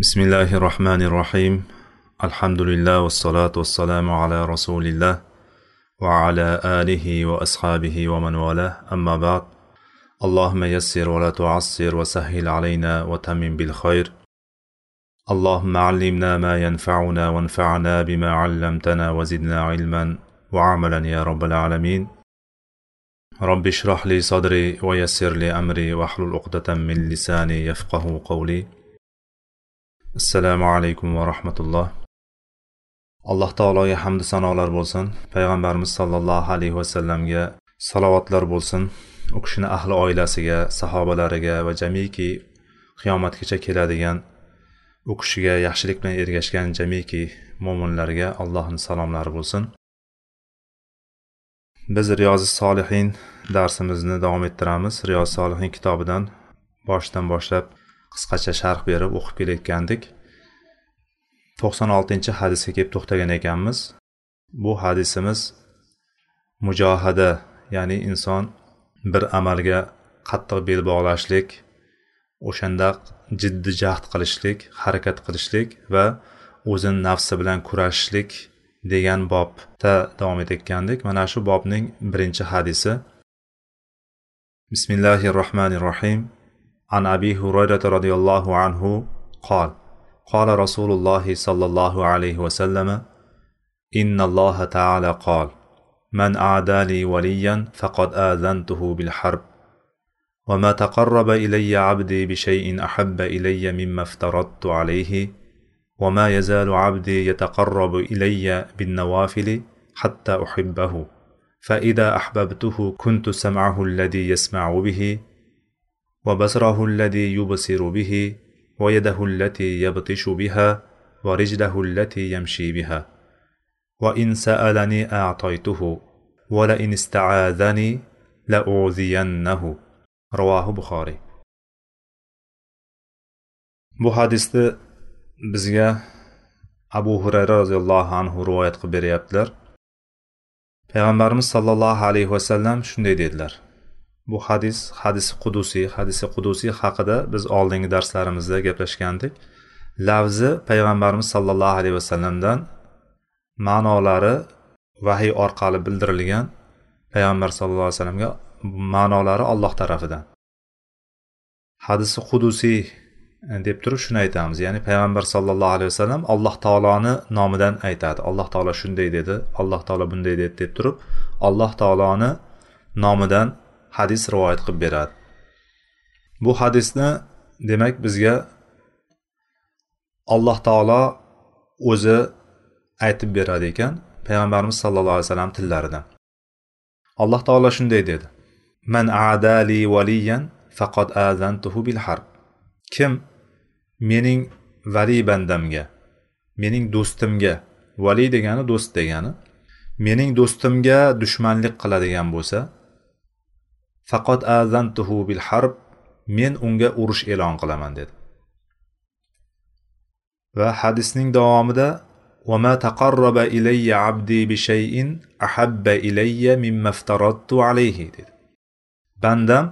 بسم الله الرحمن الرحيم الحمد لله والصلاة والسلام على رسول الله وعلى آله وأصحابه ومن والاه أما بعد اللهم يسر ولا تعسر وسهل علينا وتمم بالخير اللهم علمنا ما ينفعنا وانفعنا بما علمتنا وزدنا علما وعملا يا رب العالمين رب اشرح لي صدري ويسر لي أمري واحلل عقدة من لساني يفقه قولي assalomu alaykum va rahmatulloh. Alloh taologa hamdu sanolar bo'lsin. Payg'ambarimiz sollallohu alayhi vasallamga salovatlar bo'lsin. U kishini ahli oilasiga sahobalariga va jamiki qiyomatgacha keladigan u kishiga yaxshilik bilan ergashgan jamiki mo'minlarga allohni salomlari bo'lsin. Biz riyozi solihin darsimizni davom ettiramiz. Riyozi solihin kitobidan boshidan boshlab qisqacha sharh berib o'qib kelayotgandik. To'qson oltinchi hadisga kelib to'xtagan ekanmiz. Bu hadisimiz mujohada ya'ni inson bir amalga qattiq bel bog'lashlik o'shanda jiddiy jahd qilishlik harakat qilishlik va o'zini nafsi bilan kurashishlik degan bobda davom etayotgandik. Mana shu bobning birinchi hadisi. Bismillahi rohmanir rohim عن أبي هريرة رضي الله عنه قال قال رسول الله صلى الله عليه وسلم إن الله تعالى قال من أعدى لي وليا فقد آذنته بالحرب وما تقرب إلي عبدي بشيء أحب إلي مما افترضت عليه وما يزال عبدي يتقرب إلي بالنوافل حتى أحبه فإذا أحببته كنت سمعه الذي يسمع به وبصره الذي يبصر به ويده التي يبطش بها ورجله التي يمشي بها وان سالني اعطيته ولئن استعاذني لاوذينه رواه بخاري bu hadisni bizga abu hurayra roziyallohu anhu rivoyat qilib beryaptilar payg'ambarimiz sollallohu alayhi vasallam shunday dedilar Bu hadis hadisi qudusiy hadisi qudusiy haqida biz oldingi darslarimizda gaplashgandik. Lavzi payg'ambarimiz sollallohu alayhi vasallamdan ma'nolari vahiy orqali bildirilgan payg'ambar sallallohu alayhi vasallamga ma'nolari alloh tarafidan. Hadisi qudusiy e, deb turib shuni aytamiz. Ya'ni payg'ambar sallallohu alayhi vasallam alloh taoloni nomidan aytadi. Alloh taolo shunday dedi alloh taolo bunday dedi deb turib alloh taoloni nomidan hadis rivoyat qilib beradi. Bu hadisni demak bizga alloh taolo o'zi aytib beradi ekan payg'ambarimiz sallallohu alayhi vasallam tillarida alloh taolo shunday dedi. Man adali valiyan faqat azantuhu bil harb. Kim mening vali bandamga mening do'stimga vali degani do'st degani mening do'stimga dushmanlik qiladigan bo'lsa faqat azantuhu bil harb men unga urush e'lon qilaman dedi va hadisning davomida وما تقرب إلي عبدي بشيء أحب إلي مما افترضت عليه dedi bandam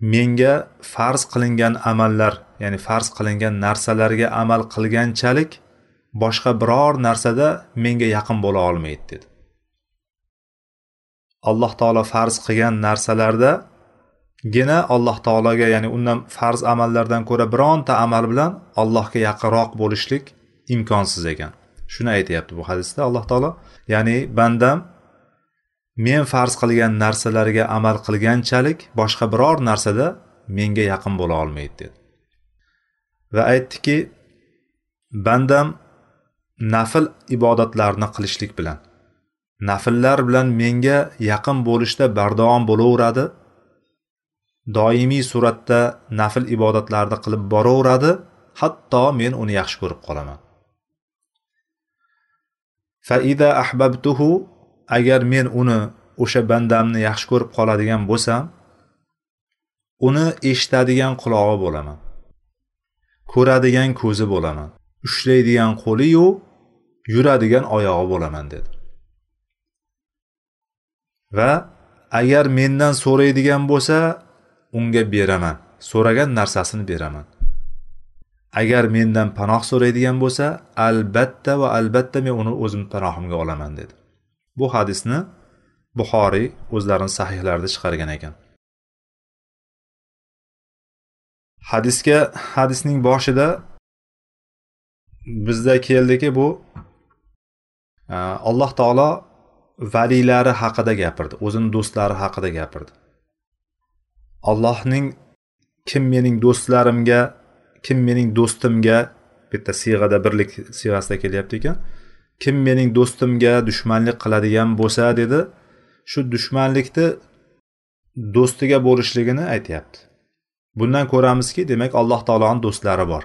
menga farz qilingan amallar ya'ni farz qilingan narsalarga amal qilganchalik boshqa biror narsada menga yaqin bo'la olmaydi dedi Alloh taolo farz qilgan narsalarda gina alloh taologa ya'ni undan farz amallardan ko'ra bironta amal bilan allohga yaqinroq bo'lishlik imkonsiz ekan. Shuni aytyapti bu hadisda alloh taolo. Ya'ni bandam men farz qilgan narsalarga amal qilganchalik boshqa biror narsada menga yaqin bo'la olmaydi dedi. Va aytdiki bandam nafl ibodatlarni qilishlik bilan nafllar bilan menga yaqin bo'lishda bardavom bo'laveradi. Doimiy suratda nafl ibodatlarni qilib boraveradi hatto men uni yaxshi ko'rib qolaman. Faida ahbabtuhu agar men uni o'sha bandamni yaxshi ko'rib qoladigan bo'lsam uni eshitadigan qulog'i bo'laman. Ko'radigan ko'zi bo'laman. Ushlaydigan qo'liyu yuradigan oyog'i bo'laman dedi. Va agar mendan so'raydigan bo'lsa unga beraman. So'ragan narsasini beraman. Agar mendan panoh so'raydigan bo'lsa albatta va albatta men uni o'zim panohimga olaman dedi. Bu hadisni buxoriy o'zlarini sahihlarida chiqargan ekan. Hadisga hadisning boshida bizda keldiki bu alloh taolo valiylari haqida gapirdi o'zini do'stlari haqida gapirdi. Allohning kim mening do'stlarimga kim mening do'stimga bitta siyg'ada birlik siyg'asida kelyapti ekan kim mening do'stimga dushmanlik qiladigan bo'lsa dedi shu dushmanlikni do'stiga bo'lishligini aytyapti. Bundan ko'ramizki demak alloh taoloni do'stlari bor.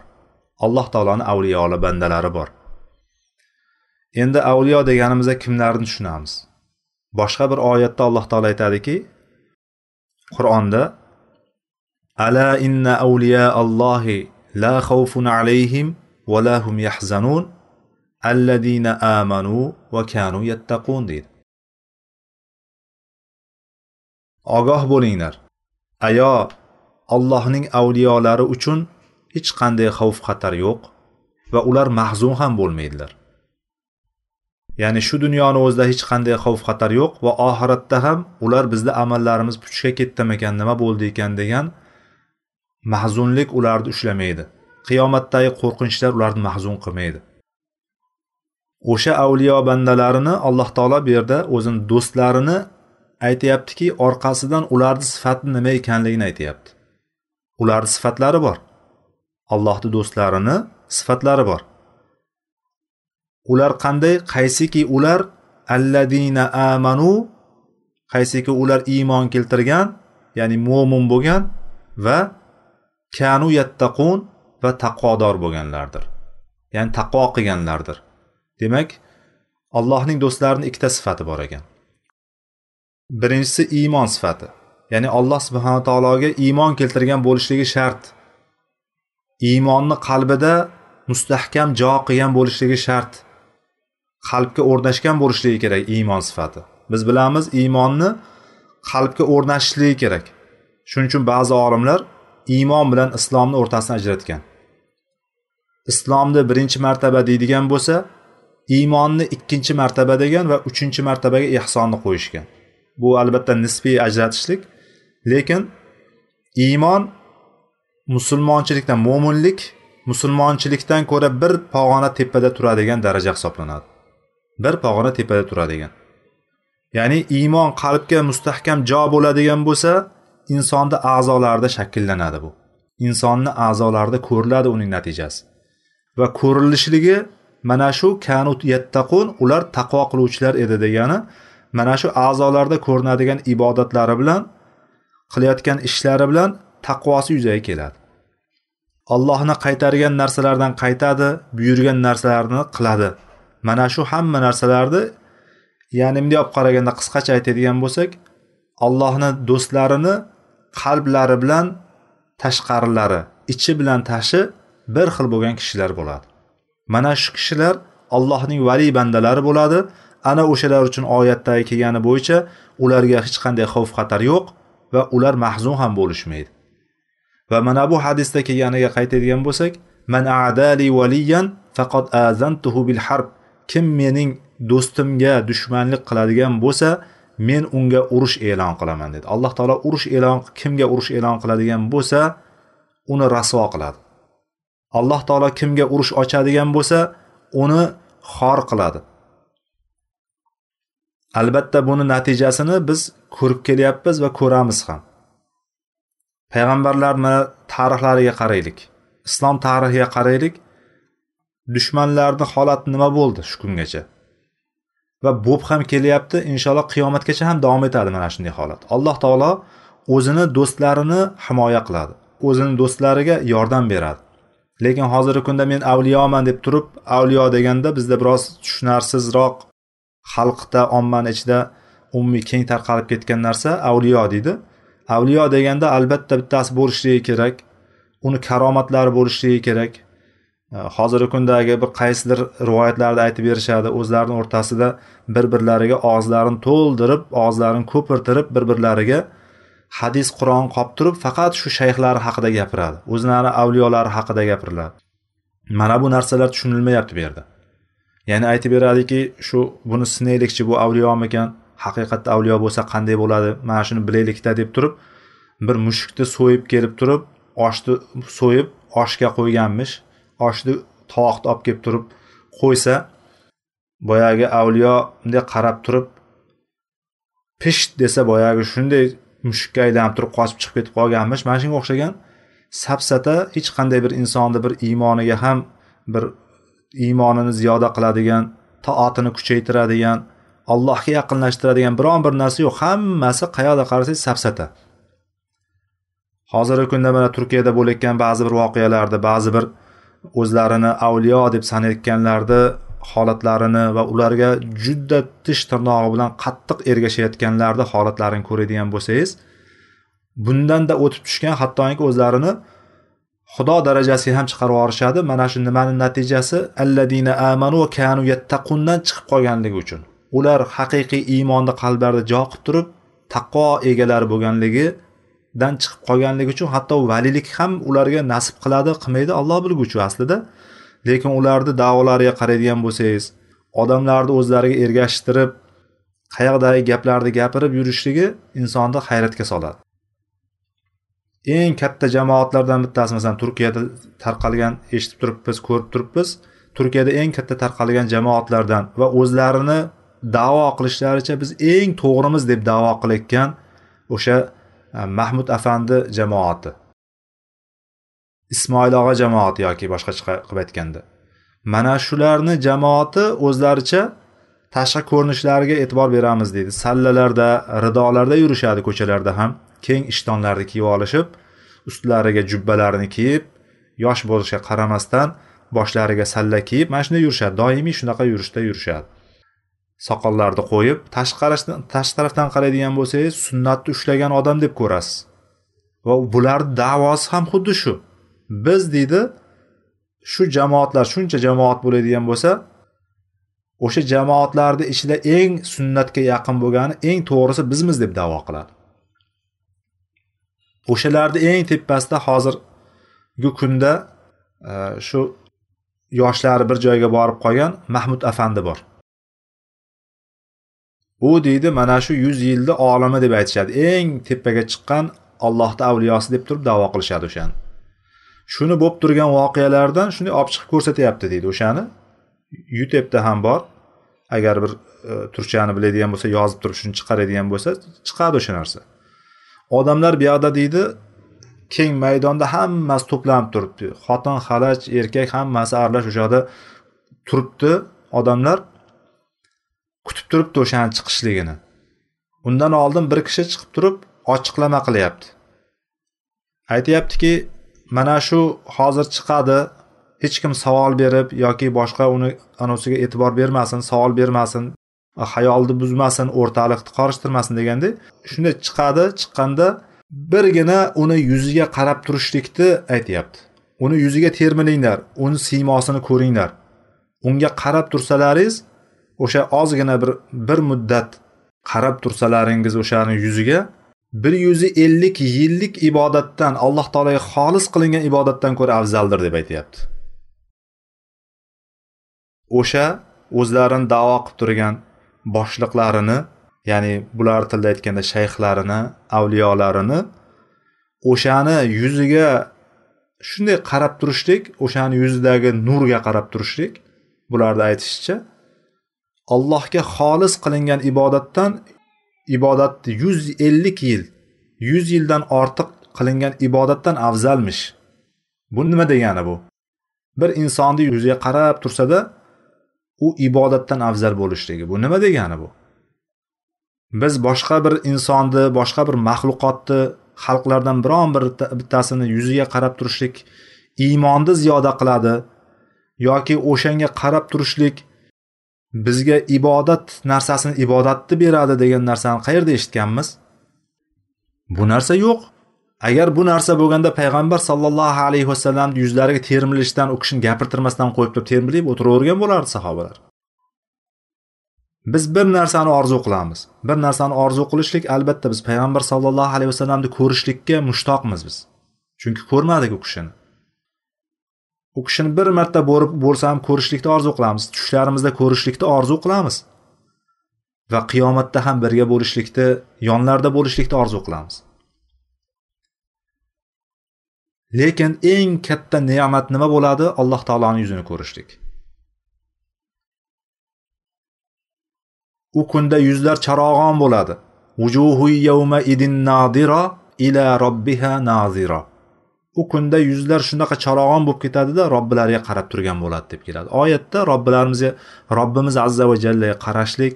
Alloh taoloni avliyoli bandalari bor. Endi avliyo deganimizda kimlarni tushunamiz? Boshqa bir oyatda alloh taolo aytadiki qur'onda ala inna avliya allohi la xavfun alayhim va la hum yahzanun alladina amanu va kanu yattaqun deydi. Ogoh bo'linglar. Ayo allohning avliyolari uchun hech qanday xavf xatar yo'q va ular mahzun ham bo'lmaydilar. Ya'ni shu dunyoni o'zida hech qanday xavf xatar yo'q va oxiratda ham ular bizda amallarimiz puchga ketdimikan nima bo'ldi ekan degan mahzunlik ularni ushlamaydi. Qiyomatdagi qo'rqinchlar ularni mahzun qilmaydi. O'sha avliyo bandalarini alloh taolo bu yerda o'zini do'stlarini aytyaptiki orqasidan ularni sifati nima ekanligini aytyapti. Ularni sifatlari bor. Allohni do'stlarini sifatlari bor. Ular qanday? Qaysiki ular alladina amanu qaysiki ular iymon keltirgan ya'ni mo'min bo'lgan va kanu yattaqun va taqvodor bo'lganlardir. Ya'ni taqvo qilganlardir. Demak allohning do'stlarini ikkita sifati bor ekan. Birinchisi iymon sifati. Ya'ni alloh subhanaa taologa iymon keltirgan bo'lishligi shart. Iymonni qalbida mustahkam jo qilgan bo'lishligi shart. Qalbga o'rnashgan bo'lishligi kerak iymon sifati. Biz bilamiz iymonni qalbga o'rnashishligi kerak. Shuning uchun ba'zi olimlar iymon bilan islomni o'rtasini ajratgan. Islomni birinchi martaba deydigan bo'lsa iymonni ikkinchi martaba degan va uchinchi martabaga ehsonni qo'yishgan. Bu albatta nisbiy ajratishlik lekin iymon musulmonchilikdan mo'minlik musulmonchilikdan ko'ra bir pog'ona tepada turadigan daraja hisoblanadi. Bir pog'ona tepada turadigan. Ya'ni iymon qalbga mustahkam jo bo'ladigan bo'lsa insonni a'zolarida shakllanadi bu. Insonni a'zolarida ko'riladi uning natijasi. Va ko'rilishligi mana shu kanut yattaqun ular taqvo qiluvchilar edi degani mana shu a'zolarda ko'rinadigan ibodatlari bilan qilayotgan ishlari bilan taqvosi yuzaga keladi. Allohni qaytargan narsalardan qaytadi buyurgan narsalarni qiladi. Mana shu hamma narsalarni ya'ni bunday olib qaraganda qisqacha aytadigan bo'lsak allohni do'stlarini qalblari bilan tashqarilari ichi bilan tashi bir xil bo'lgan kishilar bo'ladi. Mana shu kishilar allohning valiy bandalari bo'ladi. Ana o'shalar uchun oyatdagi kelgani bo'yicha ularga hech qanday xavf xatar yo'q va ular mahzun ham bo'lishmaydi. Va mana bu hadisda kelganiga qaytadigan bo'lsak man adali valiyan faqat azantuhu bil harb. Kim mening do'stimga dushmanlik qiladigan bo'lsa men unga urush e'lon qilaman dedi. Alloh taolo urush e'lon kimga urush e'lon qiladigan bo'lsa uni rasvo qiladi. Alloh taolo kimga urush ochadigan bo'lsa uni xor qiladi. Albatta buni natijasini biz ko'rib kelyapmiz va ko'ramiz ham. Payg'ambarlarni tarixlariga qaraylik islom tarixiga qaraylik. Dushmanlarni holati nima bo'ldi shu kungacha? Va bo'lib ham kelyapti inshaalloh qiyomatgacha ham davom etadi mana shunday holat. Alloh taolo o'zini do'stlarini himoya qiladi o'zini do'stlariga yordam beradi. Lekin hozirgi kunda men avliyoman deb turib avliyo deganda bizda biroz tushunarsizroq xalqda ommani ichida umumiy keng tarqalib ketgan narsa avliyo deydi. Avliyo deganda albatta bittasi bo'lishligi kerak uni karomatlari bo'lishligi kerak. Э, hozirgi kundagi bir qaysidir rivoyatlarda aytib berishadi. O'zlarini o'rtasida bir birlariga og'izlarini to'ldirib og'izlarini ko'pirtirib bir birlariga hadis qur'on qolib turib faqat shu shayxlari haqida gapiradi. O'zlari avliyolari haqida gapiriladi. Mana bu narsalar tushunilmayapti bu yerda. Ya'ni aytib beradiki shu buni sinaylikchi bu avliyomikan haqiqatda avliyo bo'lsa qanday bo'ladi mana shuni bilaylikda deb turib bir mushukni so'yib kelib turib oshni so'yib oshga qo'yganmish. Oshni tovoqni olib kelib turib qo'ysa boyagi avliyo bunday qarab turib pisht desa boyagi shunday mushukka aylanib turib qochib chiqib ketib qolganmish. Mana shunga o'xshagan safsata hech qanday bir insonni bir iymoniga ham bir iymonini ziyoda qiladigan toatini kuchaytiradigan allohga yaqinlashtiradigan biron bir narsa yo'q. Hammasi qayoqda qarasangiz safsata hozirgi kunda mana turkiyada bo'layotgan ba'zi bir voqealarda ba'zi bir o'zlarini avliyo deb sanayotganlarni holatlarini va ularga juda tish tirnog'i bilan qattiq ergashayotganlarni holatlarini ko'radigan bo'lsangiz bundanda o'tib tushgan hattoki o'zlarini xudo darajasiga ham chiqarib yuborishadi. Mana shu nimani natijasi? Alladina amanu kanu yattaqundan chiqib qolganligi uchun. Ular haqiqiy iymonni qalblarida jo qilib turib taqvo egalari bo'lganligi dan chiqib qolganligi uchun hatto valilik ham ularga nasib qiladi qilmaydi alloh bilguchi aslida. Lekin ularni davolariga qaraydigan bo'lsangiz odamlarni o'zlariga ergashtirib qayoqdagi gaplarni gapirib yurishligi insonni hayratga soladi. Eng katta jamoatlardan bittasi masalan turkiyada tarqalgan eshitib turibmiz ko'rib turibmiz turkiyada eng katta tarqalgan jamoatlardan va o'zlarini davo qilishlaricha biz eng to'g'rimiz deb davo qilayotgan o'sha Э, mahmud afandi jamoati. Ismoil og'a jamoati yoki boshqacha qilib aytganda. Mana shularni jamoati o'zlaricha tashqi ko'rinishlariga e'tibor beramiz deydi. Sallalarda ridolarda yurishadi ko'chalarda ham. Keng ishtonlarni kiyib olishib ustlariga jubbalarini kiyib yosh bo'lishiga qaramasdan boshlariga salla kiyib mana shunday yurishadi. Doimiy shunaqa yurishda yurishadi. Soqollarni qo'yib tashqi tashqi tarafdan qaraydigan bo'lsangiz sunnatni ushlagan odam deb ko'rasiz. Va bularni davosi ham xuddi shu. Biz deydi shu jamoatlar shuncha jamoat bo'ladigan bo'lsa o'sha jamoatlarni ichida eng sunnatga yaqin bo'lgani eng to'g'risi bizmiz deb davo qiladi. O'shalarni eng tepasida hozirgi kunda e, shu yoshlari bir joyga borib qolgan mahmud afandi bor. U deydi mana shu yuz yilni olimi deb aytishadi. Eng tepaga chiqqan allohni avliyosi deb turib davo qilishadi o'shani. Shuni bo'lib turgan voqealardan shunday olib chiqib ko'rsatyapti deydi o'shani. Youtubeda ham bor. Agar bir e, turkchani biladigan bo'lsa yozib turib shuni chiqaradigan bo'lsa chiqadi o'sha narsa. Odamlar bu yoqda deydi keng maydonda hammasi to'planib turibdi. Xotin xalaj erkak hammasi aralash o'sha yoqda turibdi. Odamlar kutib turibdi o'shani chiqishligini. Undan oldin bir kishi chiqib turib ochiqlama qilyapti. Aytyaptiki mana shu hozir chiqadi hech kim savol berib yoki boshqa uni anosiga e'tibor bermasin savol bermasin hayolni buzmasin o'rtalikni qorishtirmasin deganda shunday chiqadi chiqqanda birgina uni yuziga qarab turishlikni aytyapti. Uni yuziga termilinglar uni siymosini ko'ringlar. Unga qarab tursalaringiz o'sha ozgina bir bir muddat qarab tursalaringiz o'shani yuziga bir yuz ellik yillik ibodatdan alloh taologa xolis qilingan ibodatdan ko'ra afzaldir deb aytyapti. O'sha o'zlarini davo qilib turgan boshliqlarini ya'ni bular tilda aytganda shayxlarini avliyolarini o'shani yuziga shunday qarab turishlik o'shani yuzidagi nurga qarab turishlik bularni aytishicha allohga xolis qilingan ibodatdan ibodatni yuz ellik yil yuz yildan ortiq qilingan ibodatdan afzalmish. Bu nima degani bu? Bir insonni yuziga qarab tursada u ibodatdan afzal bo'lishligi. Bu nima degani bu? Biz boshqa bir insonni boshqa bir maxluqotni xalqlardan biron bir bittasini yuziga qarab turishlik iymonni ziyoda qiladi yoki o'shanga qarab turishlik bizga ibodat narsasini ibodatni beradi degan narsani qayerda eshitganmiz? Bu narsa yo'q. Agar bu narsa bo'lganda payg'ambar sallallohu alayhi vasallam yuzlariga termilishdan u kishini gapirtirmasdan qo'yib turib termilib o'tiravergan bo'lardi sahobalar. Biz bir narsani orzu qilamiz. Bir narsani orzu qilishlik albatta biz payg'ambar sallallohu alayhi vasallamni ko'rishlikka mushtoqmiz biz. Chunki ko'rmadik u kishini. U kishini bir marta borib bo'lsa ham ko'rishlikni orzu qilamiz. Tushlarimizda ko'rishlikni orzu qilamiz. Va qiyomatda ham birga bo'lishlikni yonlarida bo'lishlikni orzu qilamiz. Lekin eng katta ne'mat nima bo'ladi? Alloh taoloni yuzini ko'rishlik. U kunda yuzlar charog'on bo'ladi. Vujuhu yawma idin nadira ila robbiha nazira. U kunda yuzlar shunaqa charog'on bo'lib ketadida robbilariga qarab turgan bo'ladi deb keladi. Oyatda robbilarimizga robbimiz azza va jallaga qarashlik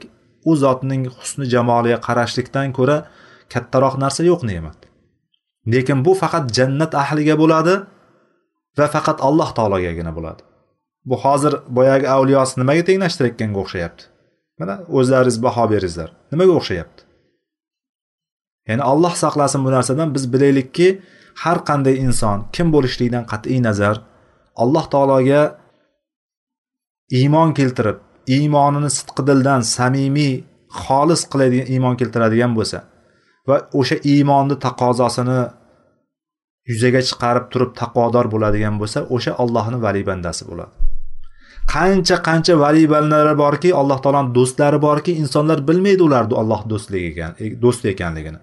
u zotning husni jamoliga qarashlikdan ko'ra kattaroq narsa yo'q ne'mat. Lekin bu faqat jannat ahliga bo'ladi va faqat alloh taologagina bo'ladi. Bu hozir boyagi avliyosi nimaga tenglashtirayotganga o'xshayapti? Mana o'zlaringiz baho beringizlar nimaga o'xshayapti? Ya'ni alloh saqlasin bu narsadan biz bilaylikki har qanday inson kim bo'lishligidan qat'iy nazar alloh taologa iymon keltirib iymonini sidqi dildan samimiy xolis qiladigan iymon keltiradigan bo'lsa va o'sha iymonni taqozosini yuzaga chiqarib turib taqvodor bo'ladigan bo'lsa o'sha Allohning vali bandasi bo'ladi. Qancha qancha vali bandalari borki alloh taoloni do'stlari borki insonlar bilmaydi ularni alloh do'stligi ekan do'st ekanligini.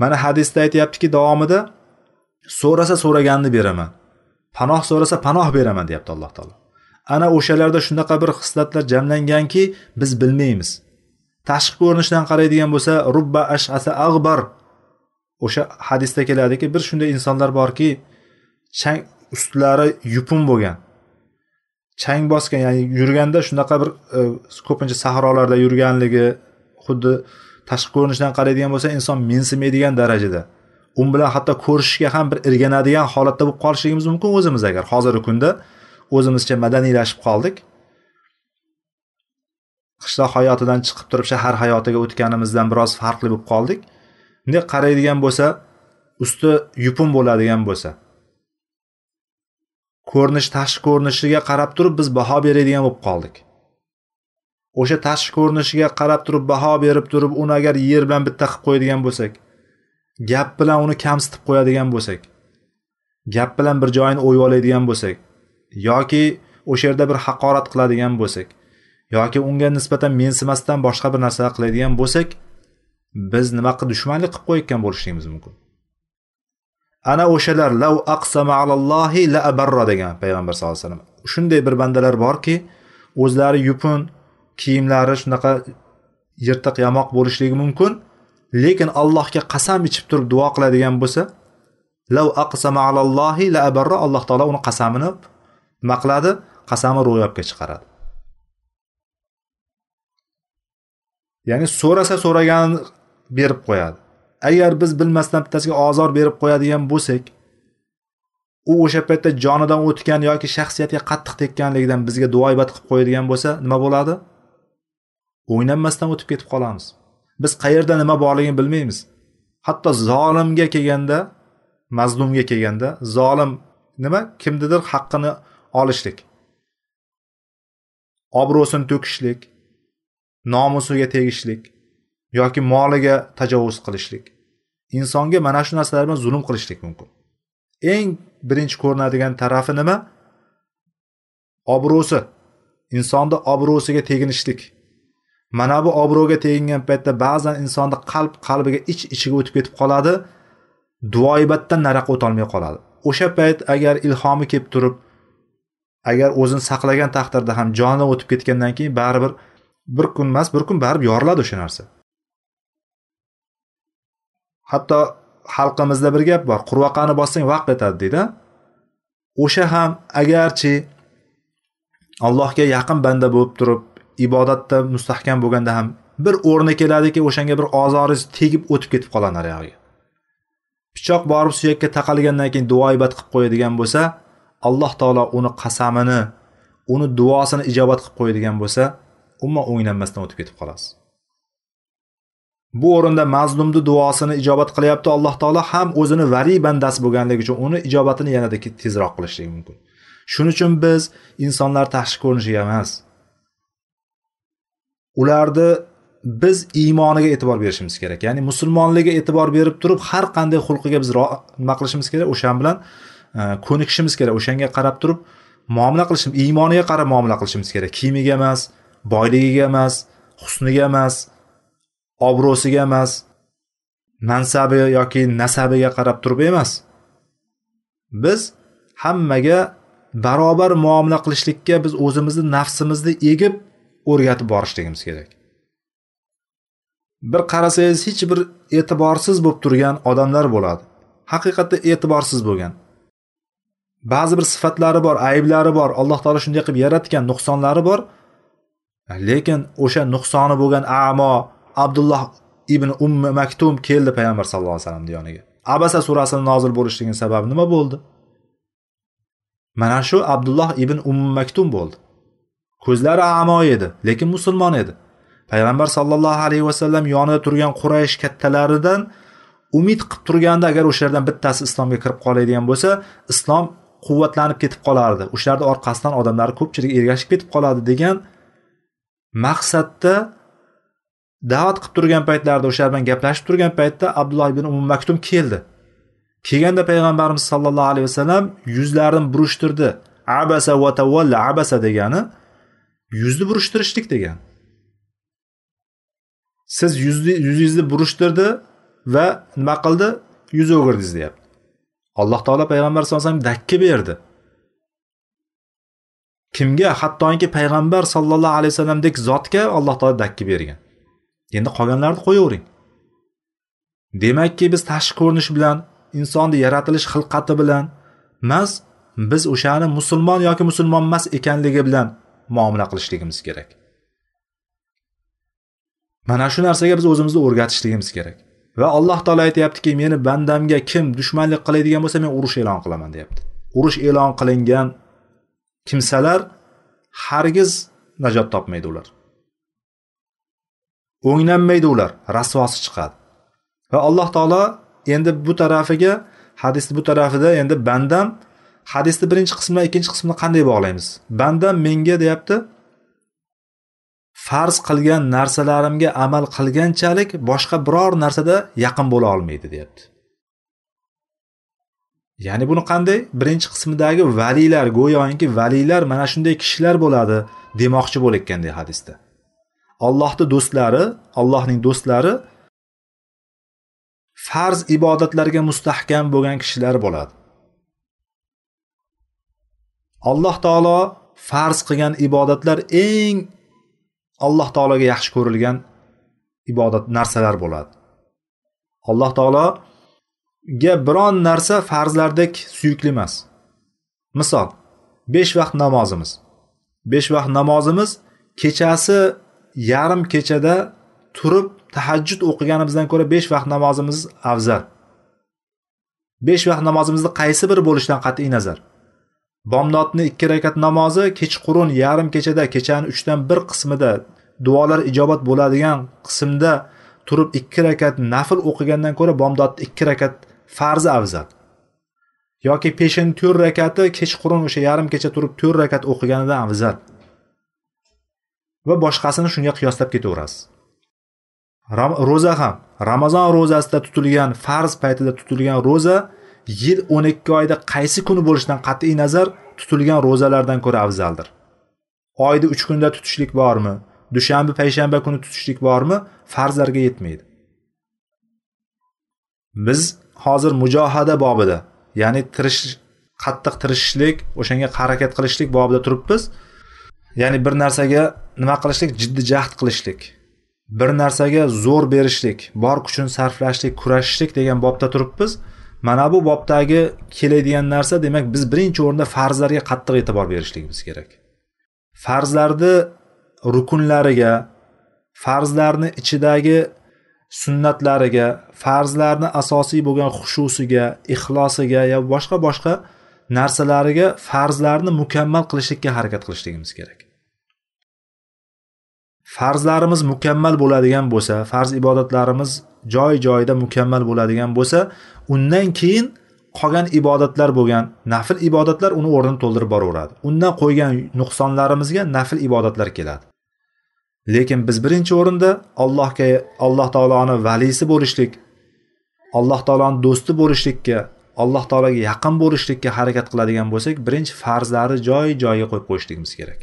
Mana hadisda aytyaptiki davomida so'rasa so'raganini beraman. Panoh so'rasa panoh beraman deyapti alloh taolo. Ana o'shalarda shunaqa bir xislatlar jamlanganki biz bilmaymiz. Tashqi ko'rinishdan qaraydigan bo'lsa rubba ashasa ag'bar. O'sha hadisda keladiki bir shunday insonlar borki chang ustlari yupun bo'lgan. Chang bosgan ya'ni yurganda shunaqa bir e, ko'pincha sahrolarda yurganligi xuddi tashqi ko'rinishdan qaraydigan bo'lsa inson mensimaydigan darajada. U bilan hatto ko'rishishga ham bir irganadigan holatda bo'lib qolishligimiz mumkin o'zimiz agar. Hozirgi kunda o'zimizcha madaniylashib qoldik. Qishloq hayotidan chiqib turib shahar hayotiga o'tganimizdan biroz farqli bo'lib qoldik. Bunday qaraydigan bo'lsa usti yupun bo'ladigan bo'lsa ko'rinish tashqi ko'rinishiga qarab turib biz baho beradigan bo'lib qoldik. O'sha tashqi ko'rinishiga qarab turib baho berib turib uni agar yer bilan bitta qilib qo'yadigan bo'lsak gap bilan uni kamsitib qo'yadigan bo'lsak gap bilan bir joyini o'yib oladigan bo'lsak yoki o'sha yerda bir haqorat qiladigan bo'lsak yoki unga nisbatan mensimasdan boshqa bir narsa qiladigan bo'lsak biz nima qilib dushmanlik qilib qo'yayotgan bo'lishligimiz mumkin. Ana o'shalar lav aqsama alallohi la abarra degan payg'ambar sallallohu alayhi vasallam. Shunday bir bandalar borki o'zlari yupun kiyimlari shunaqa yirtiq yamoq bo'lishligi mumkin. Lekin allohga qasam ichib turib duo qiladigan bo'lsa lav aqsama alallohi la abarra alloh taolo uni qasamini nima qiladi qasami ro'yobga chiqaradi. Ya'ni so'rasa so'ragan berib qo'yadi. Agar biz bilmasdan bittasiga ozor berib qo'yadigan bo'lsak u o'sha paytda jonidan o'tgan yoki shaxsiyatiga qattiq tekkanligidan bizga duoibat qilib qo'yadigan bo'lsa nima bo'ladi? O'ynanmasdan o'tib ketib qolamiz. Biz qayerda nima borligini bilmaymiz. Hatto zolimga kelganda mazlumga kelganda zolim nima? Kimnidir haqqini olishlik. Obro'sini to'kishlik nomusiga tegishlik yoki moliga tajovuz qilishlik. Insonga mana shu narsalar bilan zulm qilishlik mumkin. Eng birinchi ko'rinadigan tarafi nima? Obro'si. Insonni obro'siga teginishlik. Mana bu obro'ga tegingan paytda ba'zan insonni qalb qalbiga ich iç ichiga o'tib ketib qoladi duoibatdan naraqa o'tolmay qoladi. O'sha payt agar ilhomi kelib turib agar o'zini saqlagan taqdirda ham joni o'tib ketgandan keyin baribir bir kun emas bir kun baribir yoriladi o'sha narsa. Hatto xalqimizda bir gap bor qurvaqani bossang vaqt etadi deydi o'sha ham agarchi allohga yaqin banda bo'lib turib ibodatda mustahkam bo'lganda ham bir o'rni keladiki o'shanga bir ozoringiz tegib o'tib ketib qoladi nariyog'iga pichoq borib suyakka taqalgandan keyin duoibat qilib qo'yadigan bo'lsa alloh taolo uni qasamini uni duosini ijobat qilib qo'yadigan bo'lsa umuman o'nglanmasdan o'tib ketib qolasiz. Bu o'rinda mazlumni duosini ijobat qilyapti alloh taolo ham o'zini valiy bandasi bo'lganligi uchun uni ijobatini yanada tezroq qilishligi mumkin. Shuning uchun biz insonlar tashqi ko'rinishiga emas ularni biz iymoniga e'tibor berishimiz kerak. Ya'ni musulmonligiga e'tibor berib turib har qanday xulqiga biz nima qilishimiz kerak? O'shan bilan e, ko'nikishimiz kerak o'shanga qarab turib muomala qilishimiz iymoniga qarab muomala qilishimiz kerak. Kiyimiga emas boyligiga emas husniga emas obro'siga emas mansabi yoki nasabiga qarab turib emas. Biz hammaga barobar muomala qilishlikka biz o'zimizni nafsimizni egib o'rgatib borishligimiz kerak. Bir qarasangiz hech bir e'tiborsiz bo'lib turgan odamlar bo'ladi. Haqiqatda e'tiborsiz bo'lgan. Ba'zi bir sifatlari bor ayblari bor alloh taolo shunday qilib yaratgan nuqsonlari bor. Lekin o'sha nuqsoni bo'lgan amo abdulloh ibn ummi maktum keldi payg'ambar sallallohu alayhi vasallamni yoniga abasa surasini nozil bo'lishligini sababi nima bo'ldi? Mana shu abdulloh ibn ummi maktum bo'ldi. Ko'zlari amo edi lekin musulmon edi. Payg'ambar sallallohu alayhi vasallam yonida turgan quraysh kattalaridan umid qilib turganda agar o'shalardan bittasi islomga kirib qoladigan bo'lsa islom quvvatlanib ketib qolardi. O'shalarni orqasidan odamlar ko'pchilik ergashib ketib qoladi degan maqsadda da'vat qilib turgan paytlarida o'shalar bilan gaplashib turgan paytda abdulloh ibn umum maktum keldi. Kelganda payg'ambarimiz sollallohu alayhi vasallam yuzlarini burishtirdi. Abasa va tavalla abasa degani yuzni burishtirishlik degan. Siz yuzni yuzingizni burishtirdi va nima qildi? Yuz o'girdingiz deyapti. Alloh taolo payg'ambar sallallohu alayhi vasallam dakki berdi. Kimga? Hattoki payg'ambar sollallohu alayhi vasallamdek zotga alloh taolo dakki bergan. Endi qolganlarni qo'yavering. Demakki biz tashqi ko'rinish bilan insonni yaratilish xilqati bilan emas biz o'shani musulmon yoki musulmon emas ekanligi bilan muomala qilishligimiz kerak. Mana shu narsaga biz o'zimizni o'rgatishligimiz kerak. Va alloh taolo aytyaptiki meni bandamga kim dushmanlik qiladigan bo'lsa men urush e'lon qilaman deyapti. Urush e'lon qilingan kimsalar hargiz najot topmaydi ular. O'nglanmaydi ular rasvosi chiqadi. Va alloh taolo endi bu tarafiga hadisni bu tarafida endi bandam hadisni birinchi qismi bilan ikkinchi qismini qanday bog'laymiz? Bandam menga deyapti farz qilgan narsalarimga amal qilganchalik boshqa biror narsada yaqin bo'la olmaydi deyapti. Ya'ni buni qanday? Birinchi qismidagi valiylar go'yoki valiylar mana shunday kishilar bo'ladi demoqchi bo'layotgandek hadisda. Allohni do'stlari allohning do'stlari farz ibodatlarga mustahkam bo'lgan kishilar bo'ladi. Alloh taolo farz qilgan ibodatlar eng alloh taologa yaxshi ko'rilgan ibodat narsalar bo'ladi. Alloh taologa biron narsa farzlardek suyukli emas. Misol besh vaqt namozimiz. Besh vaqt namozimiz kechasi yarim kechada turib tahajjud o'qiganimizdan ko'ra besh vaqt namozimiz afzal. Besh vaqt namozimizni qaysi biri bo'lishidan qat'iy nazar? Bomdodni ikki rakat namozi kechqurun yarim kechada kechani uchdan bir qismida duolar ijobat bo'ladigan qismda turib ikki rakat nafl o'qigandan ko'ra bomdodni ikki rakat farzi afzal. Yoki peshin to'rt rakati kechqurun o'sha yarim kecha turib to'rt rakat o'qiganidan afzal. Va boshqasini shunga qiyoslab ketaverasiz. Ro'za ham ramazon ro'zasida tutilgan farz paytida tutilgan ro'za yil o'n ikki oyda qaysi kuni bo'lishidan qat'iy nazar tutilgan ro'zalardan ko'ra afzaldir? Oyda 3 kunda tutishlik bormi? Dushanba payshanba kuni tutishlik bormi? Farzlarga yetmaydi. Biz hozir mujohada bobida ya'ni tirish qattiq tirishishlik o'shanga harakat qilishlik bobida turibmiz. Ya'ni bir narsaga nima qilishlik? Jiddiy jahd qilishlik. Bir narsaga zo'r berishlik bor kuchini sarflashlik kurashishlik degan bobda turibmiz. Mana bu bobdagi keladigan narsa demak biz birinchi o'rinda farzlarga qattiq e'tibor berishligimiz kerak. Farzlarni rukunlariga farzlarni ichidagi sunnatlariga farzlarni asosiy bo'lgan xushusiga ixlosiga ya boshqa boshqa narsalariga farzlarni mukammal qilishlikka harakat qilishligimiz kerak. Farzlarimiz mukammal bo'ladigan bo'lsa farz ibodatlarimiz joy joyida mukammal bo'ladigan bo'lsa undan keyin qolgan ibodatlar bo'lgan nafl ibodatlar uni o'rnini to'ldirib boraveradi. Undan qo'ygan nuqsonlarimizga nafl ibodatlar keladi. Lekin biz birinchi o'rinda allohga alloh taoloni valisi bo'lishlik alloh taoloni do'sti bo'lishlikka alloh taologa yaqin bo'lishlikka harakat qiladigan bo'lsak birinchi farzlarni joy joyiga qo'yib qo'yishligimiz kerak.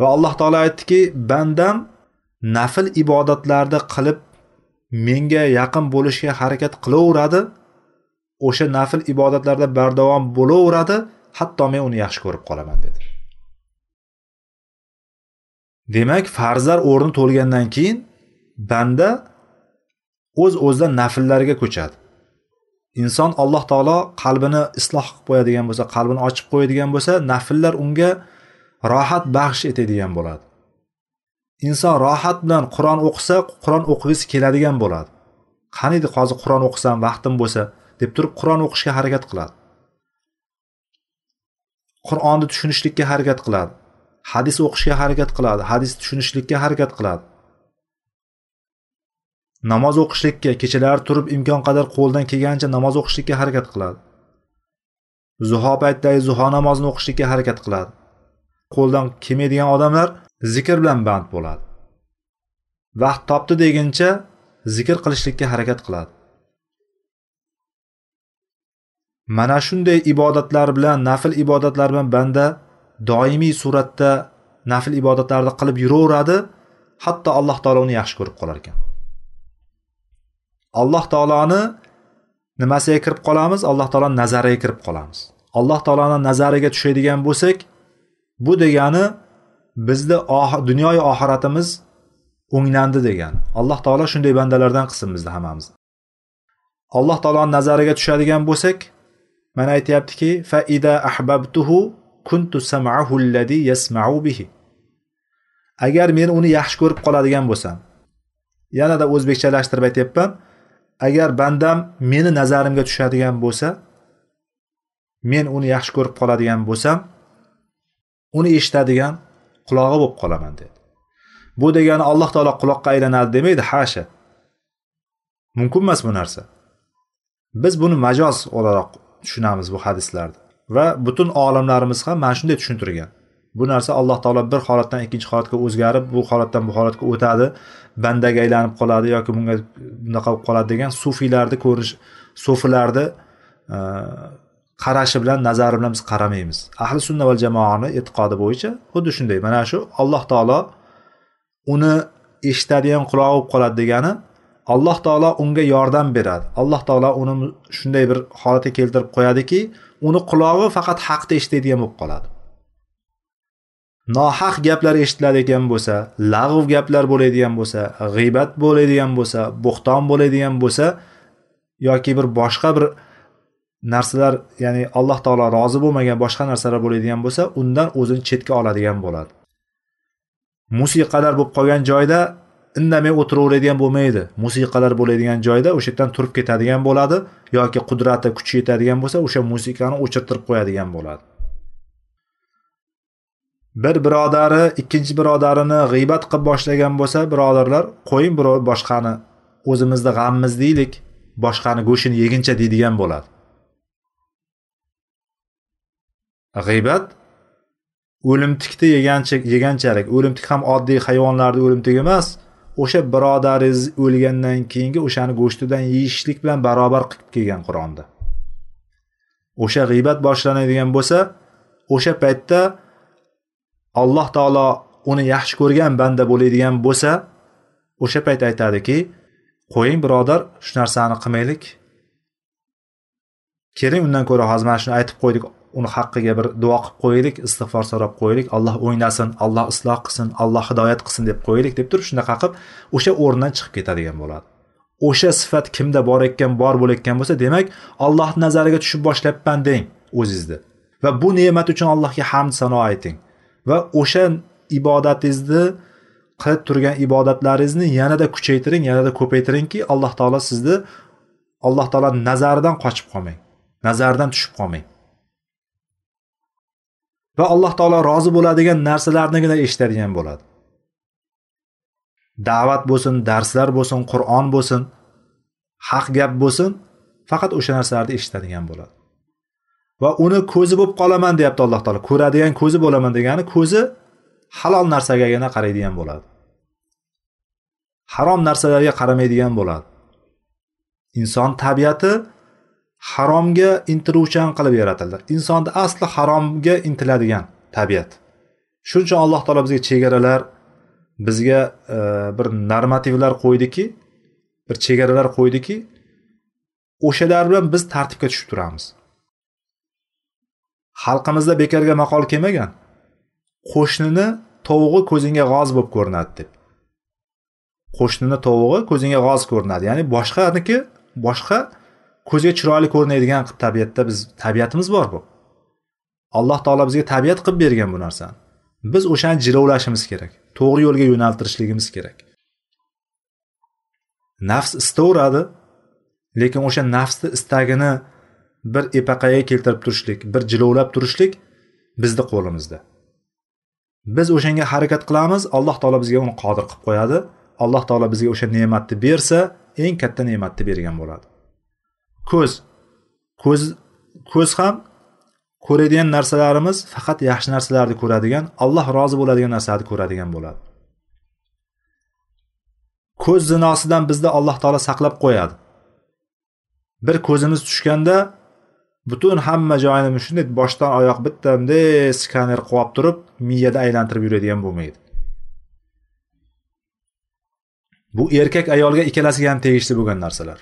Va alloh taolo aytdiki bandam nafl ibodatlarni qilib menga yaqin bo'lishga harakat qilaveradi. O'sha nafl ibodatlarda bardavom bo'laveradi. Hatto men uni yaxshi ko'rib qolaman dedi. Demak farzlar o'rni to'lgandan keyin banda o'z uz o'zidan nafllarga ko'chadi. Inson alloh taolo qalbini isloh qilib qo'yadigan bo'lsa qalbini ochib qo'yadigan bo'lsa nafllar unga rohat baxsh etadigan bo'ladi. Inson rohat bilan qur'on o'qisa qur'on o'qigisi keladigan bo'ladi. Qaniydi hozir qur'on o'qisam vaqtim bo'lsa deb turib qur'on o'qishga harakat qiladi. Qur'onni tushunishlikka harakat qiladi. Hadis o'qishga harakat qiladi. Hadis tushunishlikka harakat qiladi. Namoz o'qishlikka kechalari turib imkon qadar qo'ldan kelgancha namoz o'qishlikka harakat qiladi. Zuho paytidagi zuho namozini o'qishlikka harakat qiladi. Qo'ldan kelmaydigan odamlar zikr bilan band bo'ladi. Vaqt topdi deguncha zikr qilishlikka harakat qiladi. Mana shunday ibodatlar bilan nafl ibodatlar bilan banda doimiy suratda nafl ibodatlarni qilib yuraveradi hatto alloh taolo uni yaxshi ko'rib qolar ekan. Alloh taoloni nimasiga kirib qolamiz? Alloh taoloni nazariga kirib qolamiz. Alloh taoloni nazariga tushadigan bo'lsak bu degani bizni dunyoyu oxiratimiz o'nglandi degani alloh taolo shunday bandalardan qilsin bizni hammamizni alloh taoloni nazariga tushadigan bo'lsak mana aytyaptiki faida ahbabtuhu kuntu samahu allazi yasma'u bihi. Agar men uni yaxshi ko'rib qoladigan bo'lsam yanada o'zbekchalashtirib aytyapman agar bandam meni nazarimga tushadigan bo'lsa men uni yaxshi ko'rib qoladigan bo'lsam uni eshitadigan qulog'i bo'lib qolaman dedi. Bu degani alloh taolo quloqqa aylanadi demaydi hasha. Mumkin emas bu narsa. Biz buni majoz o'laroq tushunamiz bu hadislarni va butun olimlarimiz ham mana shunday tushuntirgan. Bu narsa alloh taolo bir holatdan ikkinchi holatga o'zgarib bu holatdan bu holatga o'tadi bandaga aylanib qoladi yoki bunga bunaqa bo'lib qoladi degan sufiylarni ko'rish sufilarni qarashi bilan nazari bilan biz qaramaymiz. Ahli sunna va jamoani e'tiqodi bo'yicha xuddi shunday. Mana shu alloh taolo uni eshitadigan qulog'i bo'lib qoladi degani alloh taolo unga yordam beradi. Alloh taolo uni shunday bir holatga keltirib qo'yadiki uni qulog'i faqat haqni eshitadigan bo'lib qoladi. Nohaq gaplar eshitiladigan bo'lsa lag'v gaplar bo'ladigan bo'lsa g'iybat bo'ladigan bo'lsa bo'xton bo'ladigan bo'lsa yoki bir boshqa bir narsalar ya'ni alloh taolo rozi bo'lmagan boshqa narsalar bo'ladigan bo'lsa undan o'zini chetga oladigan bo'ladi. Musiqalar bo'lib qolgan joyda indamay o'tiraveradigan bo'lmaydi. Musiqalar bo'ladigan joyda o'sha yerdan turib ketadigan bo'ladi yoki qudrati kuchi yetadigan bo'lsa o'sha musiqani o'chirtirib qo'yadigan bo'ladi. Bir birodari ikkinchi birodarini g'iybat qilib boshlagan bo'lsa birodarlar qo'ying birov boshqani o'zimizni g'amimiz deylik boshqani go'shtini yeguncha deydigan bo'ladi. G'iybat? O'limtikni yegancha yeganchalik. O'limtik ham oddiy hayvonlarni o'limtigi emas. O'sha birodaringiz o'lgandan keyingi o'shani go'shtidan yeyishlik bilan barobar qilib kelgan qur'onda. O'sha g'iybat boshlanadigan bo'lsa o'sha paytda alloh taolo uni yaxshi ko'rgan banda bo'ladigan bo'lsa o'sha payt aytadiki qo'ying birodar shu narsani qilmaylik. Keling undan ko'ra hozir mana shuni aytib qo'ydik. Uni haqqiga bir duo qilib qo'yaylik istig'for so'rab qo'yaylik. Alloh o'ynasin alloh isloh qilsin alloh hidoyat qilsin deb qo'yaylik deb turib shunaqa qilib o'sha o'rnidan chiqib ketadigan bo'ladi. O'sha sifat kimda bor ekan bor bo'layotgan bo'lsa demak allohni nazariga tushib boshlayapman deng o'zingizni. Va bu ne'mat uchun allohga hamd sano ayting. Va o'sha ibodatingizni qilib turgan ibodatlaringizni yanada kuchaytiring yanada ko'paytiringki alloh taolo sizni alloh taolo nazaridan qochib qolmang. Nazardan tushib qolmang. Va alloh taolo rozi bo'ladigan narsalarnigina eshitadigan bo'ladi. Da'vat bo'lsin darslar bo'lsin qur'on bo'lsin haq gap bo'lsin faqat o'sha narsalarni eshitadigan bo'ladi. Va uni ko'zi bo'lib qolaman deyapti alloh taolo. Ko'radigan ko'zi bo'laman degani ko'zi halol narsagagina qaraydigan bo'ladi. Harom narsalarga qaramaydigan bo'ladi. Inson tabiati haromga intiluvchan qilib yaratildi. Insonni asli haromga intiladigan tabiat. Shuning uchun alloh taolo bizga chegaralar bizga e, bir normativlar qo'ydiki bir chegaralar qo'ydiki o'shalar bilan biz tartibga tushib turamiz. Xalqimizda bekorga maqol kelmagan qo'shnini tovug'i ko'zingga g'oz bo'lib ko'rinadi deb. Qo'shnini tovug'i ko'zingga g'oz ko'rinadi. Ya'ni boshqaniki boshqa ko'zga chiroyli ko'rinadigan tabiatda biz tabiatimiz bor bu. Alloh taolo bizga tabiat qilib bergan bu narsani. Biz o'shani jilovlashimiz kerak to'g'ri yo'lga yo'naltirishligimiz kerak. Nafs istaveradi lekin o'sha nafsni istagini bir epaqaga keltirib turishlik bir jilovlab turishlik bizni qo'limizda. Biz o'shanga harakat qilamiz alloh taolo bizga uni qodir qilib qo'yadi. Alloh taolo bizga o'sha ne'matni bersa eng katta ne'matni bergan bo'ladi. Ko'z. Ko'z ko'z ham ko'radigan narsalarimiz faqat yaxshi narsalarni ko'radigan alloh rozi bo'ladigan narsalarni ko'radigan bo'ladi. Ko'z zinosidan bizni alloh taolo saqlab qo'yadi. Bir ko'zimiz tushganda butun hamma joyini shunday boshdan oyoq bitta bunday skaner qilib turib miyada aylantirib yuradigan bo'lmaydi. Bu erkak ayolga ikkalasiga ham tegishli bo'lgan narsalar.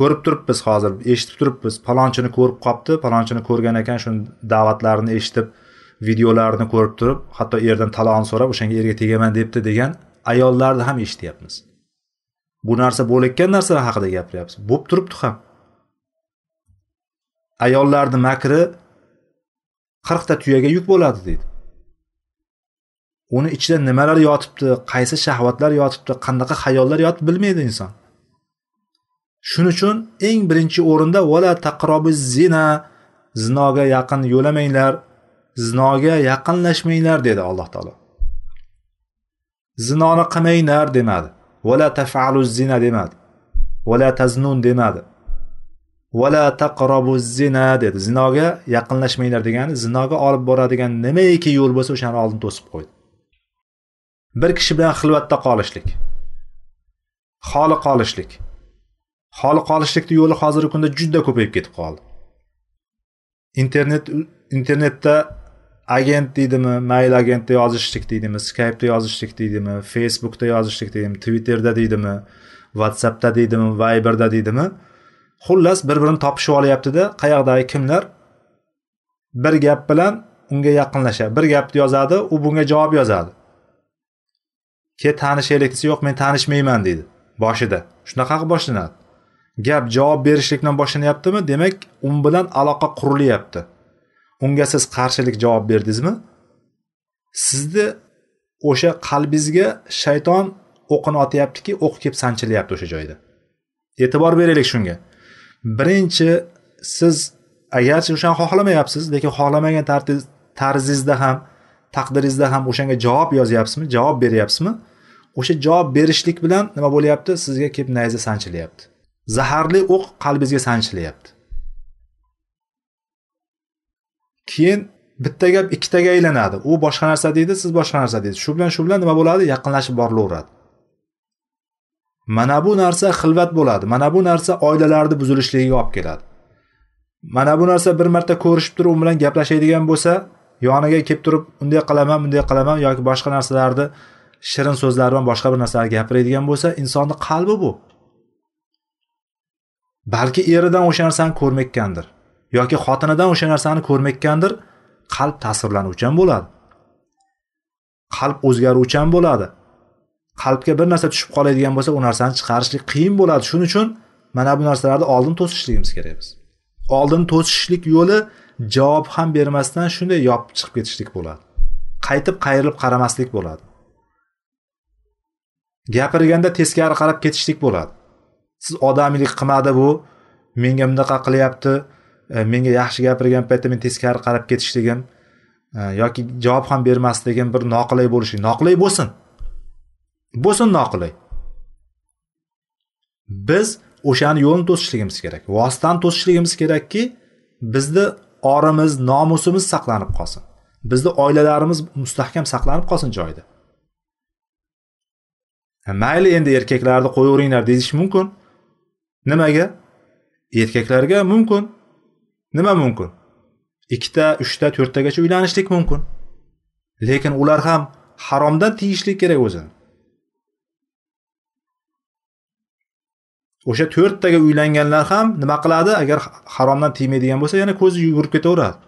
Ko'rib turibmiz hozir eshitib turibmiz. Palonchini ko'rib qolibdi palonchini ko'rgan ekan shuni da'vatlarini eshitib videolarini ko'rib turib hatto erdan talog'ini so'rab o'shanga erga tegaman debdi degan ayollarni ham eshityapmiz. Bu narsa bo'layotgan narsalar haqida gapiryapmiz bo'lib turibdi ham. Ayollarni makri qirqta tuyaga yuk bo'ladi deydi. Uni ichida nimalar yotibdi qaysi shahvatlar yotibdi qanaqa xayollar yotib bilmaydi inson. Shuning uchun eng birinchi o'rinda vala taqrobi zina zinoga yaqin yo'lamanglar zinoga yaqinlashmanglar dedi alloh taolo. Zinoni qilmanglar demadi. Vala tafalu zina demadi. Vala taznun demadi. Vala taqrobu zina dedi. Zinoga yaqinlashmanglar degani zinoga olib boradigan nimaiki yo'l bo'lsa o'shani oldin to'sib qo'ydi bir kishi bilan xilvatda qolishlik xoli qolishlik. Xoli qolishlikni yo'li hozirgi kunda juda ko'payib ketib qoldi. Internet internetda agent deydimi mail agentda yozishlik deydimi skypeda yozishlik deydimi facebookda yozishlik deydimi twitterda deydimi whatsappda deydimi viberda deydimi xullas bir birini topishib olyaptida qayoqdagi kimlar bir gap bilan unga yaqinlashadi. Bir gapni yozadi u bunga javob yozadi. Ke tanishaylik desa yo'q men tanishmayman deydi boshida. Shunaqa qilib boshlanadi. Gap javob berishlikdan boshlanyaptimi demak u bilan aloqa qurilyapti. Unga siz qarshilik javob berdingizmi? Sizni o'sha qalbingizga shayton o'qini otyaptiki o'q kelib sanchilyapti o'sha joyda. E'tibor beraylik shunga. Birinchi siz agarchi o'shani xohlamayapsiz lekin xohlamagan tarzingizda ham taqdiringizda ham o'shanga javob yozyapsizmi javob beryapsizmi? O'sha javob berishlik bilan nima bo'lyapti? Sizga kelib nayza sanchilyapti zaharli o'q qalbingizga sanchilyapti. Keyin bitta gap ikkitaga aylanadi. U boshqa narsa deydi siz boshqa narsa deysiz shu bilan shu bilan nima bo'ladi? Yaqinlashib borilaveradi mana bu narsa xilvat bo'ladi. Mana bu narsa oilalarni buzilishligiga olib keladi. Mana bu narsa bir marta ko'rishib turib u bilan gaplashadigan bo'lsa yoniga kelib turib unday qilaman bunday qilaman yoki boshqa narsalarni shirin so'zlar bilan boshqa bir narsalarni gapiradigan bo'lsa insonni qalbi bu. Balki eridan o'sha narsani ko'rmayotgandir yoki xotinidan o'sha narsani ko'rmayotgandir qalb ta'sirlanuvchan bo'ladi. Qalb o'zgaruvchan bo'ladi. Qalbga bir narsa tushib qoladigan bo'lsa u narsani chiqarishlik qiyin bo'ladi. Shuning uchun mana bu narsalarni oldin to'sishligimiz kerak biz. Oldin to'sishlik yo'li javob ham bermasdan shunday yopib chiqib ketishlik bo'ladi. Qaytib qayrilib qaramaslik bo'ladi. Gapirganda teskari qarab ketishlik bo'ladi. Siz odamiylik qilmadi bu. Menga bunaqa qilyapti. E, menga yaxshi gapirgan paytda men teskari qarab ketishligim e, yoki javob ham bermasligim bir noqulay bo'lishlik noqulay bo'lsin. Bo'lsin noqulay. Biz o'shani yo'lni to'sishligimiz kerak vositani to'sishligimiz kerakki bizni orimiz nomusimiz saqlanib qolsin. Bizni oilalarimiz mustahkam saqlanib qolsin joyida. E, mayli endi erkaklarni qo'yaveringlar deyish mumkin. Nimaga? Erkaklarga mumkin. Nima mumkin? Ikkita uchta to'rttagacha uylanishlik mumkin. Lekin ular ham haromdan tiyishlik kerak o'zini. O'sha to'rttaga uylanganlar ham nima qiladi? Agar haromdan tiymaydigan bo'lsa yana ko'zi yugurib ketaveradi.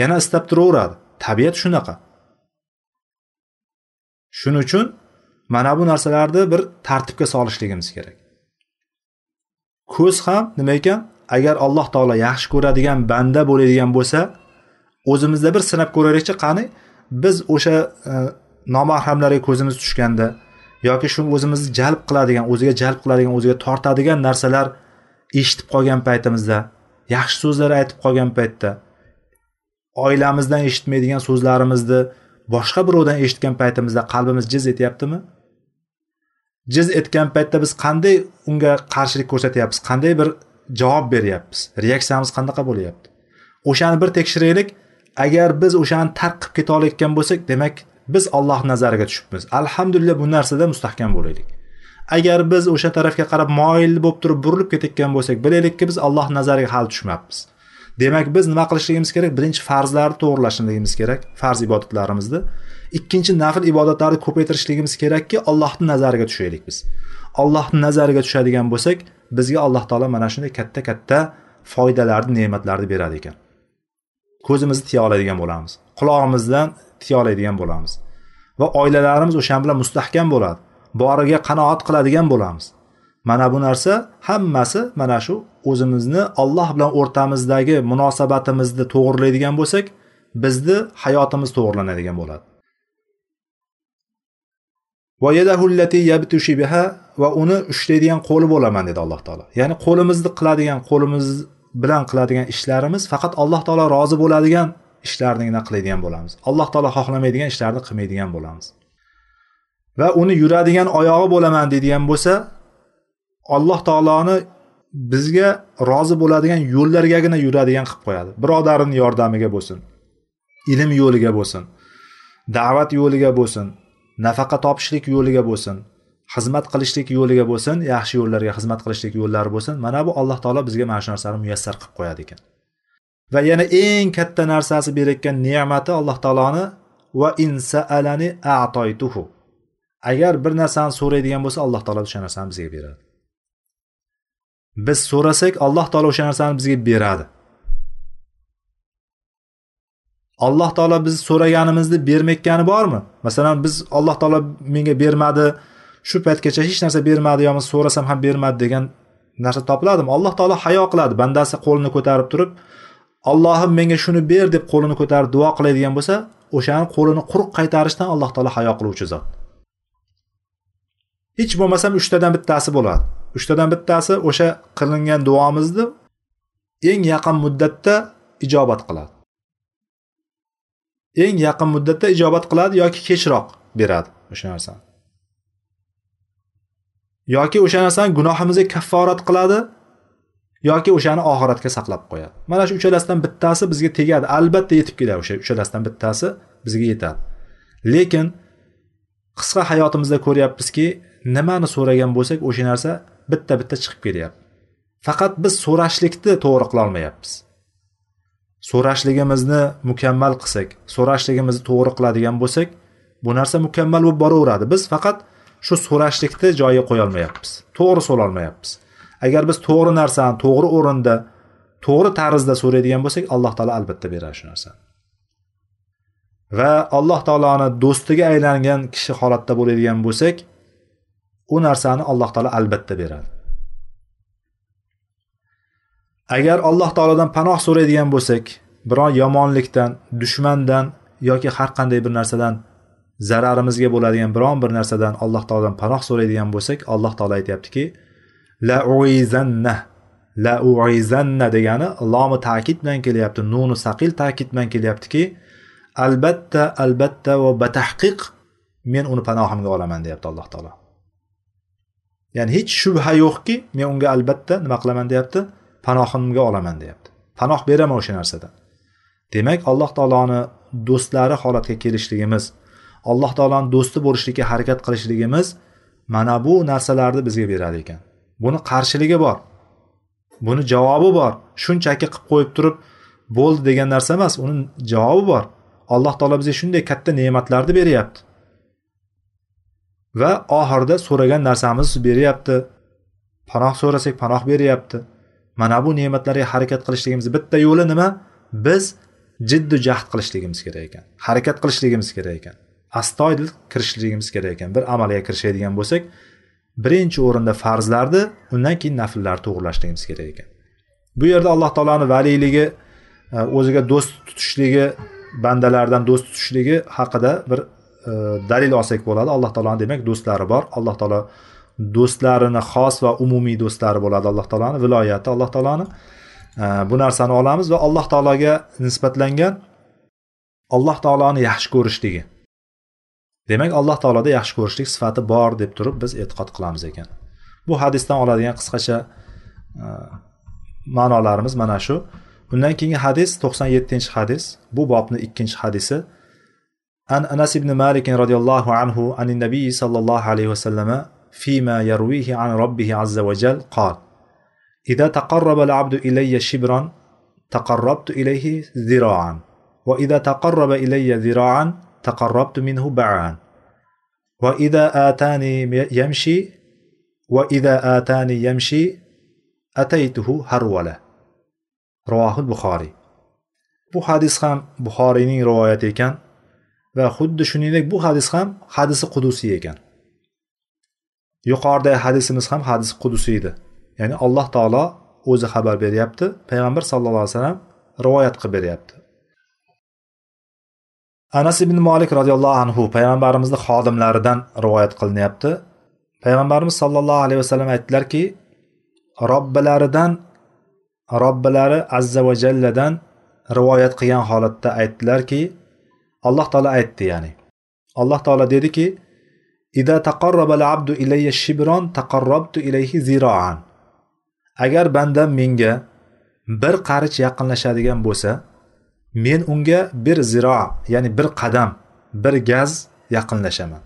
Yana istab turaveradi. Tabiat shunaqa. Shuning uchun mana bu narsalarni bir tartibga solishligimiz kerak. Ko'z ham nima ekan? Agar alloh taolo yaxshi ko'radigan banda bo'ladigan bo'lsa o'zimizda bir sinab ko'raylikchi qani biz o'sha e, nomahramlarga ko'zimiz tushganda yoki shu o'zimizni jalb qiladigan o'ziga jalb qiladigan o'ziga tortadigan narsalar eshitib qolgan paytimizda yaxshi so'zlar aytib qolgan paytda oilamizdan eshitmaydigan so'zlarimizni boshqa birovdan eshitgan paytimizda qalbimiz jiz etyaptimi? Jiz etgan paytda biz qanday unga qarshilik ko'rsatyapmiz? Qanday bir javob beryapmiz? Reaksiyamiz qanaqa bo'lyapti? O'shani bir tekshiraylik. Agar biz o'shani tark qilib keta olayotgan bo'lsak demak biz Alloh nazariga tushibmiz. Alhamdulillah bu narsada mustahkam bo'laylik. Agar biz o'sha tarafga qarab moyil bo'lib turib burilib ketayotgan bo'lsak bilaylikki biz Alloh nazariga hali tushmayapmiz. Demak biz nima qilishligimiz kerak? Birinchi farzlarni to'g'irlashligimiz kerak farz ibodatlarimizni. Ikkinchi nafl ibodatlarni ko'paytirishligimiz kerakki allohni nazariga tushaylik biz. Allohni nazariga tushadigan bo'lsak bizga alloh taolo mana shunday katta katta foydalarni ne'matlarni beradi ekan. Ko'zimizni tiya oladigan bo'lamiz. Qulog'imizdan tiya oladigan bo'lamiz. Va oilalarimiz o'shan bilan mustahkam bo'ladi. Boriga qanoat qiladigan bo'lamiz. Mana bu narsa hammasi mana shu o'zimizni alloh bilan o'rtamizdagi munosabatimizni to'g'irlaydigan bo'lsak bizni hayotimiz to'g'irlanadigan bo'ladi. Va uni ushlaydigan qo'li bo'laman dedi alloh taolo. Ya'ni qo'limizni qiladigan qo'limiz bilan qiladigan ishlarimiz faqat alloh taolo rozi bo'ladigan ishlarnigina qiladigan bo'lamiz. Alloh taolo xohlamaydigan ishlarni qilmaydigan bo'lamiz. Va uni yuradigan oyog'i bo'laman deydigan bo'lsa alloh taoloni bizga rozi bo'ladigan yo'llargagina yuradigan qilib qo'yadi. Birodarini yordamiga bo'lsin ilm yo'liga bo'lsin da'vat yo'liga bo'lsin nafaqa topishlik yo'liga bo'lsin xizmat qilishlik yo'liga bo'lsin yaxshi yo'llarga xizmat qilishlik yo'llari bo'lsin mana bu alloh taolo bizga mana shu narsani muyassar qilib qo'yadi ekan. Va yana eng katta narsasi berayotgan ne'mati alloh taoloni va insaalani atoytuhu. Agar bir narsani so'raydigan bo'lsa alloh taolo o'sha narsani bizga beradi. Biz so'rasak alloh taolo o'sha narsani bizga beradi. Alloh taolo biz so'raganimizni bermayotgani bormi? Masalan biz alloh taolo menga bermadi shu paytgacha hech narsa bermadi yo so'rasam ham bermadi degan narsa topiladimi? Alloh taolo hayo qiladi bandasi qo'lini ko'tarib turib allohim menga shuni ber deb qo'lini ko'tarib duo qiladigan bo'lsa o'shani qo'lini quruq qaytarishdan alloh taolo hayo qiluvchi zot. Hech bo'lmasam uchtadan bittasi bo'ladi. Uchtadan bittasi o'sha qilingan duomizni eng yaqin muddatda ijobat qiladi. Eng yaqin muddatda ijobat qiladi yoki kechroq beradi o'sha narsani. Yoki o'sha narsani gunohimizga kafforat qiladi yoki o'shani oxiratga saqlab qo'yadi. Mana shu uchalasidan bittasi bizga tegadi. Albatta yetib keladi o'sha uchalasidan bittasi bizga yetadi. Lekin qisqa hayotimizda ko'ryapmizki nimani so'ragan bo'lsak o'sha narsa bitta bitta chiqib kelyapti faqat biz so'rashlikni to'g'ri qilolmayapmiz. So'rashligimizni mukammal qilsak so'rashligimizni to'g'ri qiladigan bo'lsak bu narsa mukammal bo'lib boraveradi. Biz faqat shu so'rashlikni joyiga qo'yolmayapmiz. To'g'ri so'rolmayapmiz. Agar biz to'g'ri narsani to'g'ri o'rinda to'g'ri tarzda so'raydigan bo'lsak alloh taolo albatta beradi shu narsani. Va alloh taoloni do'stiga aylangan kishi holatda bo'ladigan bo'lsak u narsani alloh taolo albatta beradi. Agar alloh taolodan panoh so'raydigan bo'lsak biron yomonlikdan dushmandan yoki har qanday bir narsadan zararimizga bo'ladigan biron bir narsadan alloh taolodan panoh so'raydigan bo'lsak alloh taolo aytyaptiki la uizanna la uizanna degani lomi ta'kid bilan kelyapti nuni saqil ta'kid bilan kelyaptiki albatta albatta va batahqiq men uni panohimga olaman deyapti alloh taolo. Ya'ni hech shubha yo'qki men unga albatta nima qilaman deyapti. Panohimga olaman deyapti. Panoh beraman o'sha narsadan. Demak alloh taoloni do'stlari holatga kelishligimiz alloh taoloni do'sti bo'lishlikka harakat qilishligimiz mana bu narsalarni bizga beradi ekan. Buni qarshiligi bor. Buni javobi bor. Shunchaki qilib qo'yib turib bo'ldi degan narsa emas uni javobi bor. Alloh taolo bizga shunday katta ne'matlarni beryapti. Va oxirida so'ragan narsamizni beryapti. Panoh so'rasak panoh beryapti. Mana bu ne'matlarga harakat qilishligimiz bitta yo'li nima? Biz jiddu jahd qilishligimiz kerak ekan. Harakat qilishligimiz kerak ekan. Astoydil kirishligimiz kerak ekan. Bir amalga kirishadigan bo'lsak birinchi o'rinda farzlarni undan keyin nafllarni to'g'irlashligimiz kerak ekan. Bu yerda alloh taoloni valiyligi e, o'ziga do'st tutishligi bandalardan do'st tutishligi haqida bir e, dalil olsak bo'ladi. Alloh taoloni demak do'stlari bor. Alloh taolo do'stlarini xos va umumiy do'stlari bo'ladi alloh taoloni viloyati alloh taoloni bu narsani olamiz va alloh taologa nisbatlangan alloh taoloni yaxshi ko'rishligi demak alloh taoloda yaxshi ko'rishlik sifati bor deb turib biz e'tiqod qilamiz ekan. Bu hadisdan oladigan qisqacha e, ma'nolarimiz mana shu. Undan keyingi hadis to'qson yettinchi hadis. Bu bobni ikkinchi hadisi. An anas ibn malik roziyallohu anhu an nabiy sollallohu alayhi vasallam فيما يرويه عن ربه عز وجل قال إذا تقرب العبد إلي شبرا تقربت إليه ذراعا وإذا تقرب إلي ذراعا تقربت منه باعا وإذا آتاني يمشي وإذا آتاني يمشي أتيته هرولة. رواه البخاري. bu hadis ham buxoriyning rivoyati ekan va xuddi shuningdek bu hadis ham hadisi qudusiy ekan yuqoridagi hadisimiz ham hadis qudusiy edi. Ya'ni alloh taolo o'zi xabar beryapti payg'ambar sallallohu alayhi vasallam rivoyat qilib beryapti. Anas ibn molik roziyallohu anhu payg'ambarimizni xodimlaridan rivoyat qilinyapti. Payg'ambarimiz sollallohu alayhi vasallam aytdilarki robbilaridan robbilari azza va jalladan rivoyat qilgan holatda aytdilarki alloh taolo aytdi ya'ni alloh taolo dediki ida taqarrabal abdu ilayya shibron taqarrabtu ilayhi ziroan agar bandam menga bir qarich yaqinlashadigan bo'lsa men unga bir ziro ya'ni bir qadam bir gaz yaqinlashaman.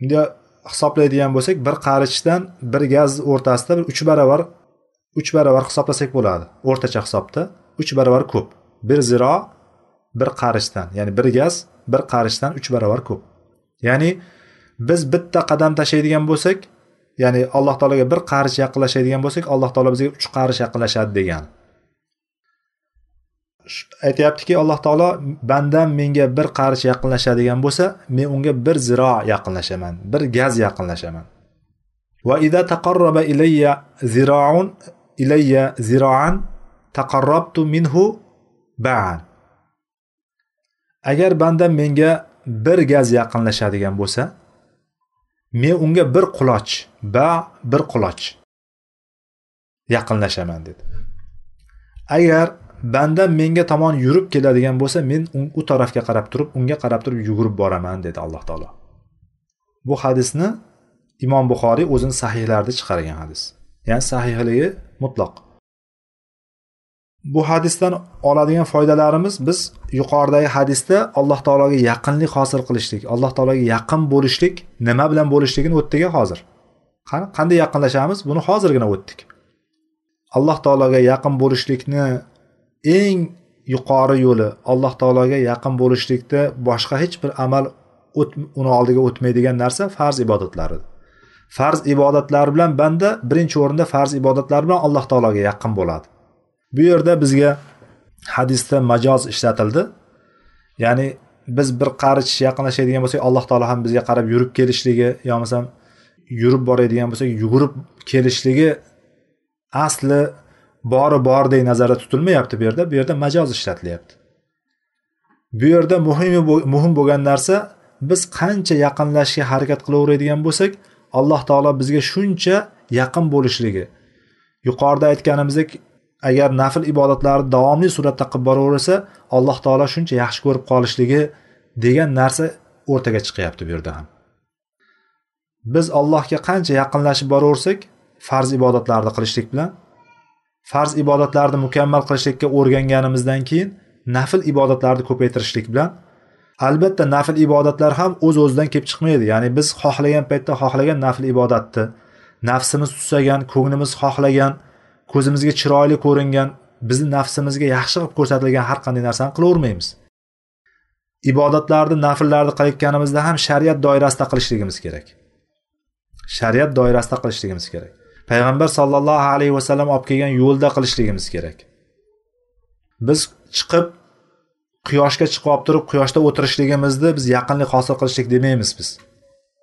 Bunda hisoblaydigan bo'lsak bir qarichdan bir gaz o'rtasida bir uch barobar uch barobar hisoblasak bo'ladi. O'rtacha hisobda uch barobar ko'p. Bir ziro bir qarichdan ya'ni bir gaz bir qarichdan uch barobar ko'p. Ya'ni biz bitta qadam tashlaydigan bo'lsak ya'ni alloh taologa bir qarich yaqinlashadigan bo'lsak alloh taolo bizga uch qarich yaqinlashadi degan. Aytyaptiki alloh taolo bandam menga bir qarich yaqinlashadigan bo'lsa men unga bir ziro yaqinlashaman bir gaz yaqinlashaman. Va ida taqarraba ilayya ziroun ilayya ziroan taqarrabtu minhu ba'an. Agar bandam menga bir gaz yaqinlashadigan bo'lsa men unga bir quloch ba bir quloch yaqinlashaman dedi. Agar banda menga tomon yurib keladigan bo'lsa men u tarafga qarab turib unga qarab turib yugurib boraman dedi alloh taolo. Bu hadisni imom buxoriy o'zini sahihlarida chiqargan hadis. Ya'ni sahihligi mutloq bu hadisdan oladigan foydalarimiz biz yuqoridagi hadisda alloh taologa yaqinlik hosil qilishlik alloh taologa yaqin bo'lishlik nima bilan bo'lishligini o'tdik hozir. Qani qanday yaqinlashamiz? Buni hozirgina o'tdik. Alloh taologa yaqin bo'lishlikni eng yuqori yo'li alloh taologa yaqin bo'lishlikda boshqa hech bir amal uni oldiga o'tmaydigan narsa farz ibodatlari farz ibodatlar bilan banda birinchi o'rinda farz ibodatlar bilan alloh taologa yaqin bo'ladi. Bu yerda bizga hadisda majoz ishlatildi. Ya'ni biz bir qarich yaqinlashadigan bo'lsak alloh taolo ham bizga qarab yurib kelishligi yo bo'lmasam yurib boradigan bo'lsak yugurib kelishligi asli bori bordek nazarda tutilmayapti bu yerda. Bu yerda majoz ishlatilyapti. Bu yerda muhim muhim bo'lgan narsa biz qancha yaqinlashishga harakat qilaveradigan bo'lsak alloh taolo bizga shuncha yaqin bo'lishligi. Yuqorida aytganimizdek agar nafl ibodatlarni davomli suratda qilib boraversa alloh taolo shuncha yaxshi ko'rib qolishligi degan narsa o'rtaga chiqyapti bu yerda ham. Biz allohga qancha yaqinlashib boraversak farz ibodatlarni qilishlik bilan farz ibodatlarni mukammal qilishlikka o'rganganimizdan keyin nafl ibodatlarni ko'paytirishlik bilan albatta nafl ibodatlar ham o'z o'zidan kelib chiqmaydi. Ya'ni biz xohlagan paytda xohlagan nafl ibodatni nafsimiz tusagan ko'nglimiz xohlagan ko'zimizga chiroyli ko'ringan bizni nafsimizga yaxshi qilib ko'rsatilgan har qanday narsani qilavermaymiz. Ibodatlarni nafllarni qilayotganimizda ham shariat doirasida qilishligimiz kerak. Shariat doirasida qilishligimiz kerak. Payg'ambar sollallohu alayhi vasallam olib kelgan yo'lda qilishligimiz kerak. Biz chiqib quyoshga chiqib olib turib quyoshda o'tirishligimizni biz yaqinlik hosil qilishlik demaymiz biz.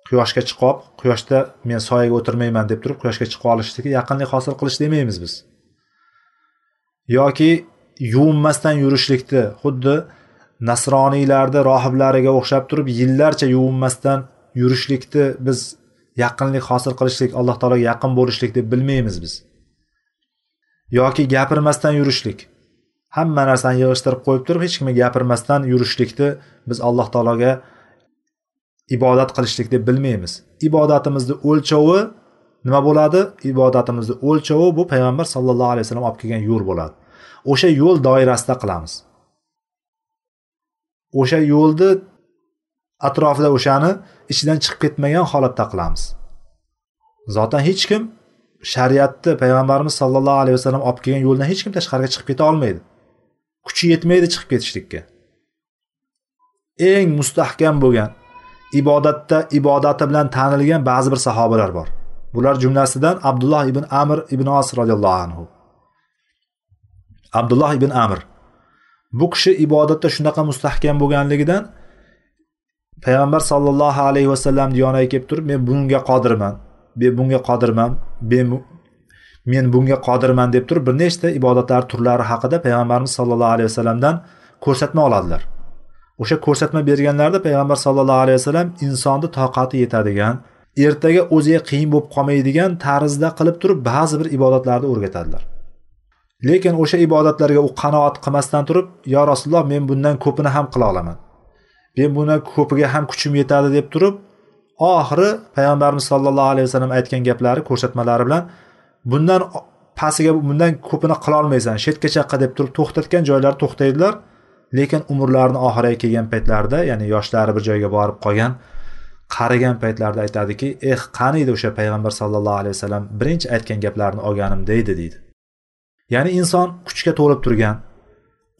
Quyoshga chiqib olib quyoshda men soyaga o'tirmayman deb turib quyoshga chiqib olishligi yaqinlik hosil qilish demaymiz biz. Yoki yuvinmasdan yurishlikni xuddi nasroniylarni rohiblariga o'xshab turib yillarcha yuvinmasdan yurishlikni biz yaqinlik hosil qilishlik alloh taologa yaqin bo'lishlik deb bilmaymiz biz. Yoki gapirmasdan yurishlik. Hamma narsani yig'ishtirib qo'yib turib hech kimga gapirmasdan yurishlikni biz alloh taologa ibodat qilishlik deb bilmaymiz. Ibodatimizni o'lchovi nima bo'ladi? Ibodatimizni o'lchovi bu payg'ambar sallallohu alayhi vasallam olib kelgan yo'l bo'ladi. O'sha yo'l doirasida qilamiz. O'sha yo'lni atrofida o'shani ichidan chiqib ketmagan holatda qilamiz. Zotan hech kim shariatni payg'ambarimiz sollallohu alayhi vasallam olib kelgan yo'ldan hech kim tashqariga chiqib keta olmaydi. Kuchi yetmaydi chiqib ketishlikka. Eng mustahkam bo'lgan ibodatda ibodati bilan tanilgan ba'zi bir sahobalar bor. Bular jumlasidan abdulloh ibn amir ibn os roziyallohu anhu. Abdulloh ibn amir bu kishi ibodatda shunaqa mustahkam bo'lganligidan payg'ambar sollallohu alayhi vasallamni yoniga kelib turib men bunga qodirman men bunga qodirman men bunga qodirman deb turib bir nechta ibodatlar turlari haqida payg'ambarimiz sollallohu alayhi vasallamdan ko'rsatma oladilar. O'sha ko'rsatma berganlarida payg'ambar sallallohu alayhi vasallam insonni toqati yetadigan ertaga o'ziga qiyin bo'lib qolmaydigan tarzda qilib turib ba'zi bir ibodatlarni o'rgatadilar. Lekin o'sha ibodatlarga u qanoat qilmasdan turib yo rasululloh men bundan ko'pini ham qila olaman. Men bundan ko'piga ham kuchim yetadi deb turib oxiri payg'ambarimiz sollallohu alayhi vasallam aytgan gaplari ko'rsatmalari bilan bundan pastiga bundan ko'pini qilolmaysan shetga qil deb turib to'xtatgan joylari to'xtaydilar. Lekin umrlarini oxiriga kelgan paytlarida ya'ni yoshlari bir joyga borib qolgan qarigan paytlarida aytadiki eh qani edi o'sha payg'ambar sallallohu alayhi vasallam birinchi aytgan gaplarini olganim deydi deydi. Ya'ni inson kuchga to'lib turgan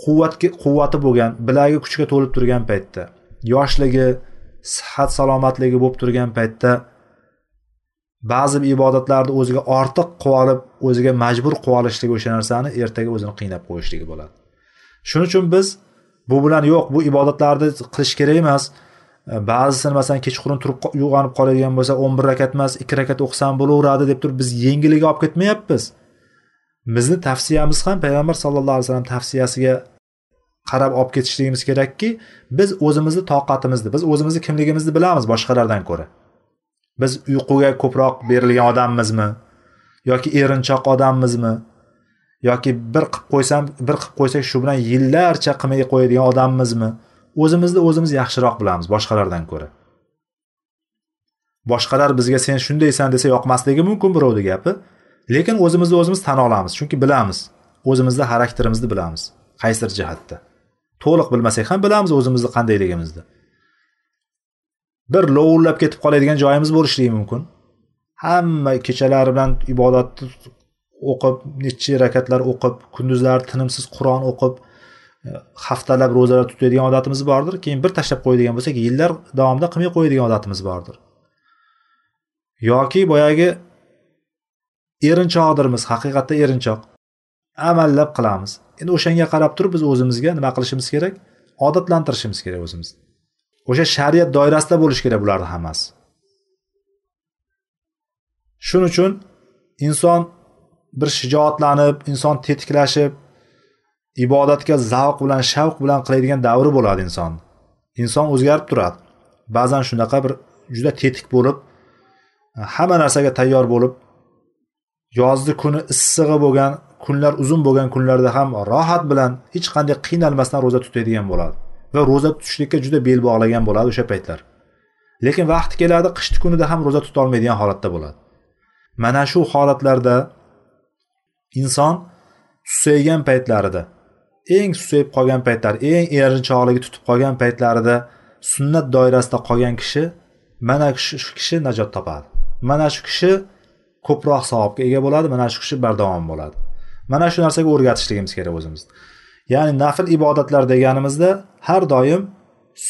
quvvatga quvvati bo'lgan bilagi kuchga to'lib turgan paytda yoshligi sihat salomatligi bo'lib turgan paytda ba'zi bir ibodatlarni o'ziga ortiq qilib olib o'ziga majbur qilib olishligi o'sha narsani ertaga o'zini qiynab qo'yishligi bo'ladi. Shuning uchun biz bu bilan yo'q bu ibodatlarni qilish kerak emas. E, Ba'zisini masalan kechqurun turib uyg'onib qoladigan bo'lsa o'n bir rakat emas ikki rakat o'qisam bo'laveradi deb turib biz yengiliga olib ketmayapmiz. Bizni tavsiyamiz ham payg'ambar sallallohu alayhi vasallam tavsiyasiga qarab olib ketishligimiz kerakki biz o'zimizni toqatimizni biz o'zimizni kimligimizni bilamiz boshqalardan ko'ra. Biz uyquga ko'proq berilgan odammizmi yoki erinchoq odammizmi yoki bir qilib qo'ysam bir qilib qo'ysak shu bilan yillarcha qilmay qo'yadigan odammizmi o'zimizni o'zimiz yaxshiroq bilamiz boshqalardan ko'ra. Boshqalar bizga sen shundaysan desa yoqmasligi mumkin birovni gapi. Lekin o'zimizni o'zimiz tan olamiz chunki bilamiz. O'zimizni xarakterimizni bilamiz qaysidir jihatda. To'liq bilmasak ham bilamiz o'zimizni qandayligimizni. Bir lovullab ketib qoladigan joyimiz bo'lishligi mumkin. Hamma kechalari bilan ibodatni o'qib necha rakatlar o'qib kunduzlari tinimsiz qur'on o'qib e, haftalab ro'zalar tutadigan odatimiz bordir. Keyin bir tashlab qo'yadigan bo'lsak yillar davomida qilmay qo'yadigan odatimiz bordir. Yoki boyagi erinchoqdirmiz haqiqatda erinchoq amallab qilamiz. Endi o'shanga qarab turib biz o'zimizga nima qilishimiz kerak? Odatlantirishimiz kerak o'zimizni o'sha shariat doirasida bo'lishi kerak bularni hammasi. Shuning uchun inson bir shijoatlanib inson tetiklashib ibodatga zavq bilan shavq bilan qiladigan davri bo'ladi inson. Inson o'zgarib turadi. Ba'zan shunaqa bir juda tetik bo'lib hamma narsaga tayyor bo'lib yozgi kuni issig'i bo'lgan kunlar uzun bo'lgan kunlarda ham rohat bilan hech qanday qiynalmasdan ro'za tutadigan bo'ladi va ro'za tutishlikka juda bel bog'lagan bo'ladi o'sha paytlar. Lekin vaqti keladi qishni kunida ham ro'za tutolmaydigan holatda bo'ladi. Mana shu holatlarda inson susaygan paytlarida eng susayib qolgan paytlar eng erinchoqligi tutib qolgan paytlarida sunnat doirasida qolgan kishi mana shu kishi najot topadi. Mana shu kishi ko'proq savobga ega bo'ladi mana shu kishi bardavom bo'ladi. Mana shu narsaga o'rgatishligimiz kerak o'zimizni ya'ni nafl ibodatlar deganimizda har doim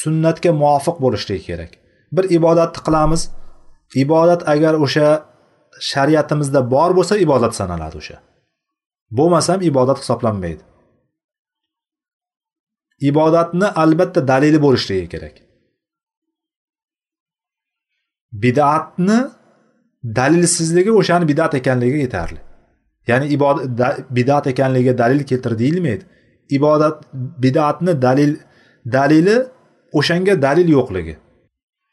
sunnatga muvofiq bo'lishligi kerak. Bir ibodatni qilamiz ibodat agar o'sha shariatimizda bor bo'lsa ibodat sanaladi o'sha. Bo'lmasam ibodat hisoblanmaydi. Ibodatni albatta dalili bo'lishligi kerak. Bidatni dalilsizligi o'shani bidat ekanligiga yetarli. Ya'ni ibodat bidat ekanligiga dalil keltir deyilmaydi. Ibodat bidatni dalil dalili o'shanga dalil yo'qligi.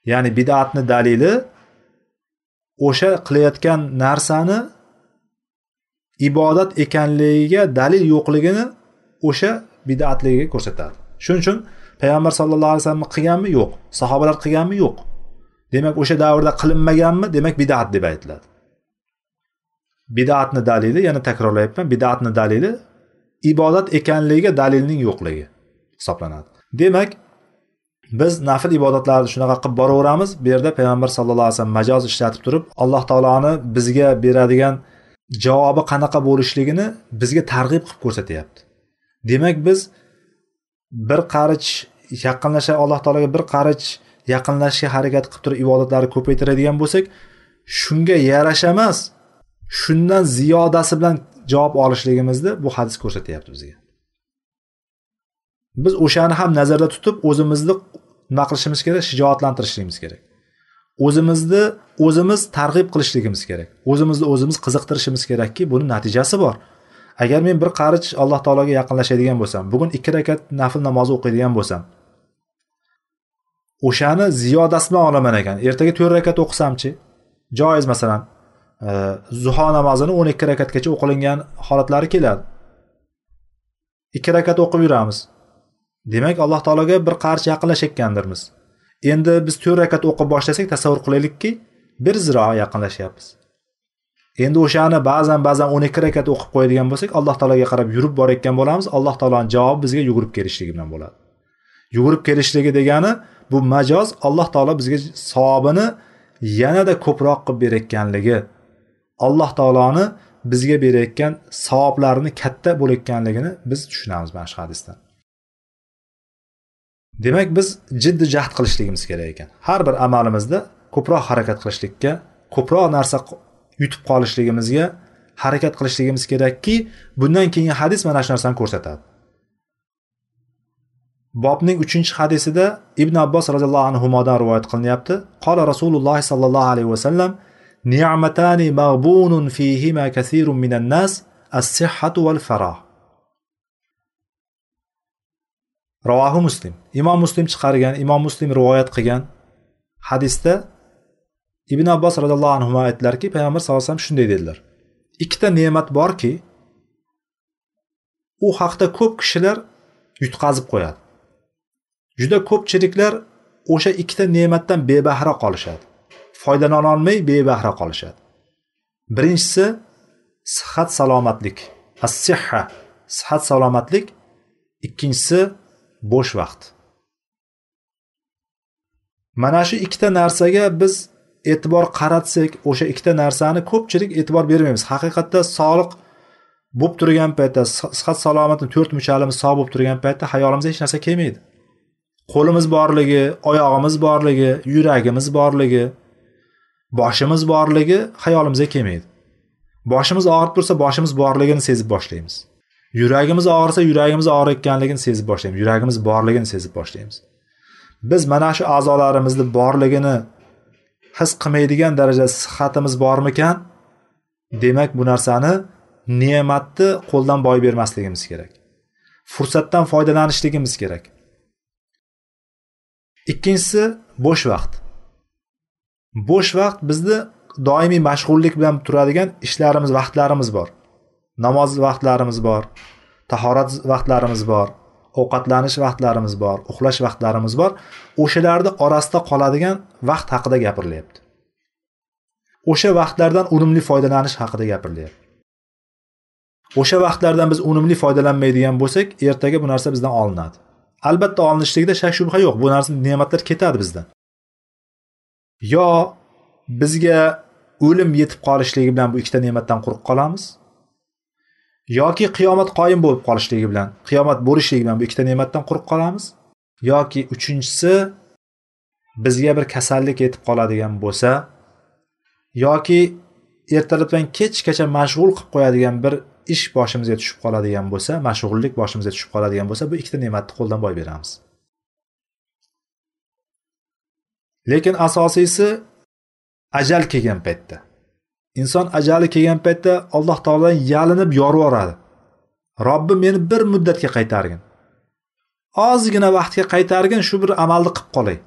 Ya'ni bidatni dalili o'sha qilayotgan narsani ibodat ekanligiga dalil yo'qligini o'sha bidatligiga ko'rsatadi. Shuning uchun payg'ambar sallallohu alayhi vasallam qilganmi? Yo'q. Sahobalar qilganmi? Yo'q. Demak o'sha davrda qilinmaganmi? Demak bidat deb aytiladi. Bidatni dalili yana takrorlayapman bidatni dalili ibodat ekanligiga dalilning yo'qligi hisoblanadi. Demak biz nafl ibodatlarni shunaqa qilib boraveramiz. Bu yerda payg'ambar sallallohu alayhi vasallam majoz ishlatib turib alloh taoloni bizga beradigan javobi qanaqa bo'lishligini bizga targ'ib qilib ko'rsatyapti. Demak biz bir qarich yaqinlasha alloh taologa bir qarich yaqinlashishga harakat qilib turib ibodatlarni ko'paytiradigan bo'lsak shunga yarasha emas shundan ziyodasi bilan javob olishligimizni bu hadis ko'rsatyapti bizga. Biz o'shani ham nazarda tutib o'zimizni nima qilishimiz kerak shijoatlantirishligimiz kerak. O'zimizni o'zimiz targ'ib qilishligimiz kerak. O'zimizni o'zimiz qiziqtirishimiz kerakki buni natijasi bor. Agar men bir qarich alloh taologa yaqinlashadigan bo'lsam bugun ikki rakat nafl namozi o'qiydigan bo'lsam o'shani ziyodasi bilan olaman ekan. Ertaga to'rt rakat o'qisamchi? Joiz masalan e, zuho namozini o'n ikki rakatgacha o'qilingan holatlari keladi. Ikki rakat o'qib yuramiz. Demak alloh taologa bir qarich yaqinlashayotgandirmiz. Endi biz to'rt rakat o'qib boshlasak tasavvur qilaylikki bir ziroa yaqinlashyapmiz. Endi o'shani ba'zan ba'zan o'n ikki rakat o'qib qo'yadigan bo'lsak alloh taologa qarab yurib borayotgan bo'lamiz. Alloh taoloni javobi bizga yugurib kelishligi bilan bo'ladi. Yugurib kelishligi degani bu majoz alloh taolo bizga savobini yanada ko'proq qilib berayotganligi alloh taoloni bizga berayotgan savoblarini katta bo'layotganligini biz tushunamiz mana shu hadisdan. Demak biz jiddiy jahd qilishligimiz kerak ekan. Har bir amalimizda ko'proq harakat qilishlikka ko'proq narsa yutib qolishligimizga harakat qilishligimiz kerakki bundan keyin hadis mana shu narsani ko'rsatadi. Bobning uchinchi hadisida ibn abbos roziyallohu anhudan rivoyat qilinyapti. Qola rasululloh sollallohu alayhi vasallam ni'matani mag'bunun fihima kasirun minan nas as-sihhatu val farah. Ravohi muslim. Imom muslim chiqargan imom muslim rivoyat qilgan hadisda ibn abbos roziyallohu anhu aytdilarki payg'ambar sallallohu alayhi vasallam shunday dedilar. Ikkita ne'mat borki u haqda ko'p kishilar yutqazib qo'yadi. Juda ko'pchiliklar o'sha ikkita ne'matdan bebahra qolishadi. Foydalanolmay bebahra qolishadi. Birinchisi sihat salomatlik as sihha sihat salomatlik ikkinchisi bo'sh vaqt. Mana shu ikkita narsaga biz e'tibor qaratsak o'sha ikkita narsani ko'pchilik e'tibor bermaymiz. Haqiqatda sog'liq bo'lib turgan paytda sihat salomatni to'rt muchalimiz sog' bo'lib turgan paytda hayolimizga hech narsa kelmaydi. Qo'limiz borligi oyog'imiz borligi yuragimiz borligi boshimiz borligi hayolimizga kelmaydi. Boshimiz og'rib tursa boshimiz borligini sezib boshlaymiz. Yuragimiz og'risa yuragimiz og'riyotganligini sezib boshlaymiz. Yuragimiz borligini sezib boshlaymiz. Biz mana shu a'zolarimizni borligini his qilmaydigan darajada sihatimiz bormikan demak bu narsani ne'matni qo'ldan boy bermasligimiz kerak. Fursatdan foydalanishligimiz kerak. Ikkinchisi bo'sh vaqt. Bo'sh vaqt bizni doimiy mashg'ullik bilan turadigan ishlarimiz vaqtlarimiz bor. Namoz vaqtlarimiz bor tahorat vaqtlarimiz bor ovqatlanish vaqtlarimiz bor uxlash vaqtlarimiz bor. O'shalarni orasida qoladigan vaqt haqida gapirilyapti o'sha vaqtlardan unumli foydalanish haqida gapirilyapti o'sha vaqtlardan biz unumli foydalanmaydigan bo'lsak ertaga bu narsa bizdan olinadi. Albatta olinishligida shak shubha yo'q. Bu narsa ne'matlar ketadi bizdan. Yo bizga o'lim yetib qolishligi bilan bu ikkita ne'matdan quruq qolamiz. Yoki qiyomat qoyim bo'lib qolishligi bilan qiyomat bo'lishligi bilan bu ikkita ne'matdan quruq qolamiz. Yoki uchinchisi bizga bir kasallik yetib qoladigan bo'lsa yoki ertalabdan kechgacha mashg'ul qilib qo'yadigan bir ish boshimizga tushib qoladigan bo'lsa mashg'ullik boshimizga tushib qoladigan bo'lsa bu ikkita ne'matni qo'ldan boy beramiz. Lekin asosiysi ajal kelgan paytda. Inson ajali kelgan paytda alloh taolodan yalinib yorvoradi robbim meni bir muddatga qaytargin. Ozgina vaqtga qaytargin shu bir amalni qilib qolay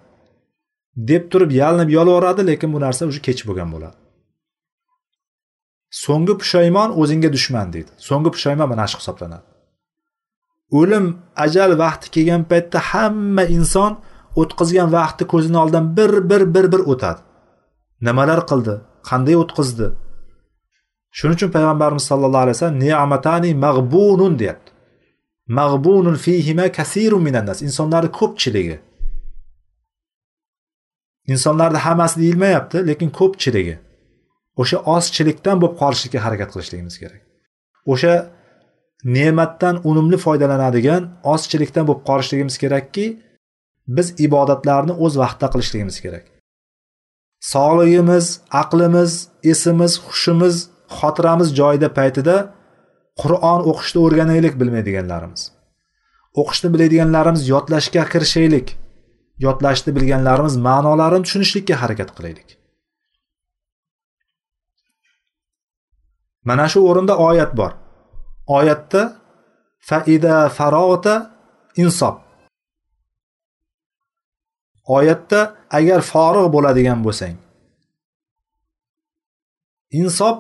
deb turib yalinib yolvoradi lekin bu narsa уже kech bo'lgan bo'ladi. So'nggi pushaymon o'zingga dushman deydi. So'nggi pushaymon mana shu hisoblanadi. O'lim ajal vaqti kelgan paytda hamma inson o'tkazgan vaqti ko'zini oldidan bir bir bir bir o'tadi. Nimalar qildi? Qanday o'tkazdi? Shuning uchun payg'ambarimiz sallallohu alayhi vasallam neamatani mag'bunun deyapti. Mag'bunun fihima kasirun minannas insonlarni ko'pchiligi. Insonlarni hammasi deyilmayapti lekin ko'pchiligi. O'sha ozchilikdan bo'lib qolishlikka harakat qilishligimiz kerak. O'sha ne'matdan unumli foydalanadigan ozchilikdan bo'lib qolishligimiz kerakki biz ibodatlarni o'z vaqtida qilishligimiz kerak. Sog'lig'imiz aqlimiz esimiz hushimiz xotiramiz joyida paytida qur'on o'qishni o'rganaylik bilmaydiganlarimiz. O'qishni biladiganlarimiz yodlashga kirishaylik. Yodlashni bilganlarimiz ma'nolarini tushunishlikka harakat qilaylik. Mana shu o'rinda oyat bor. Oyatda faida farog'ta insob. Oyatda agar forig' bo'ladigan bo'lsang insob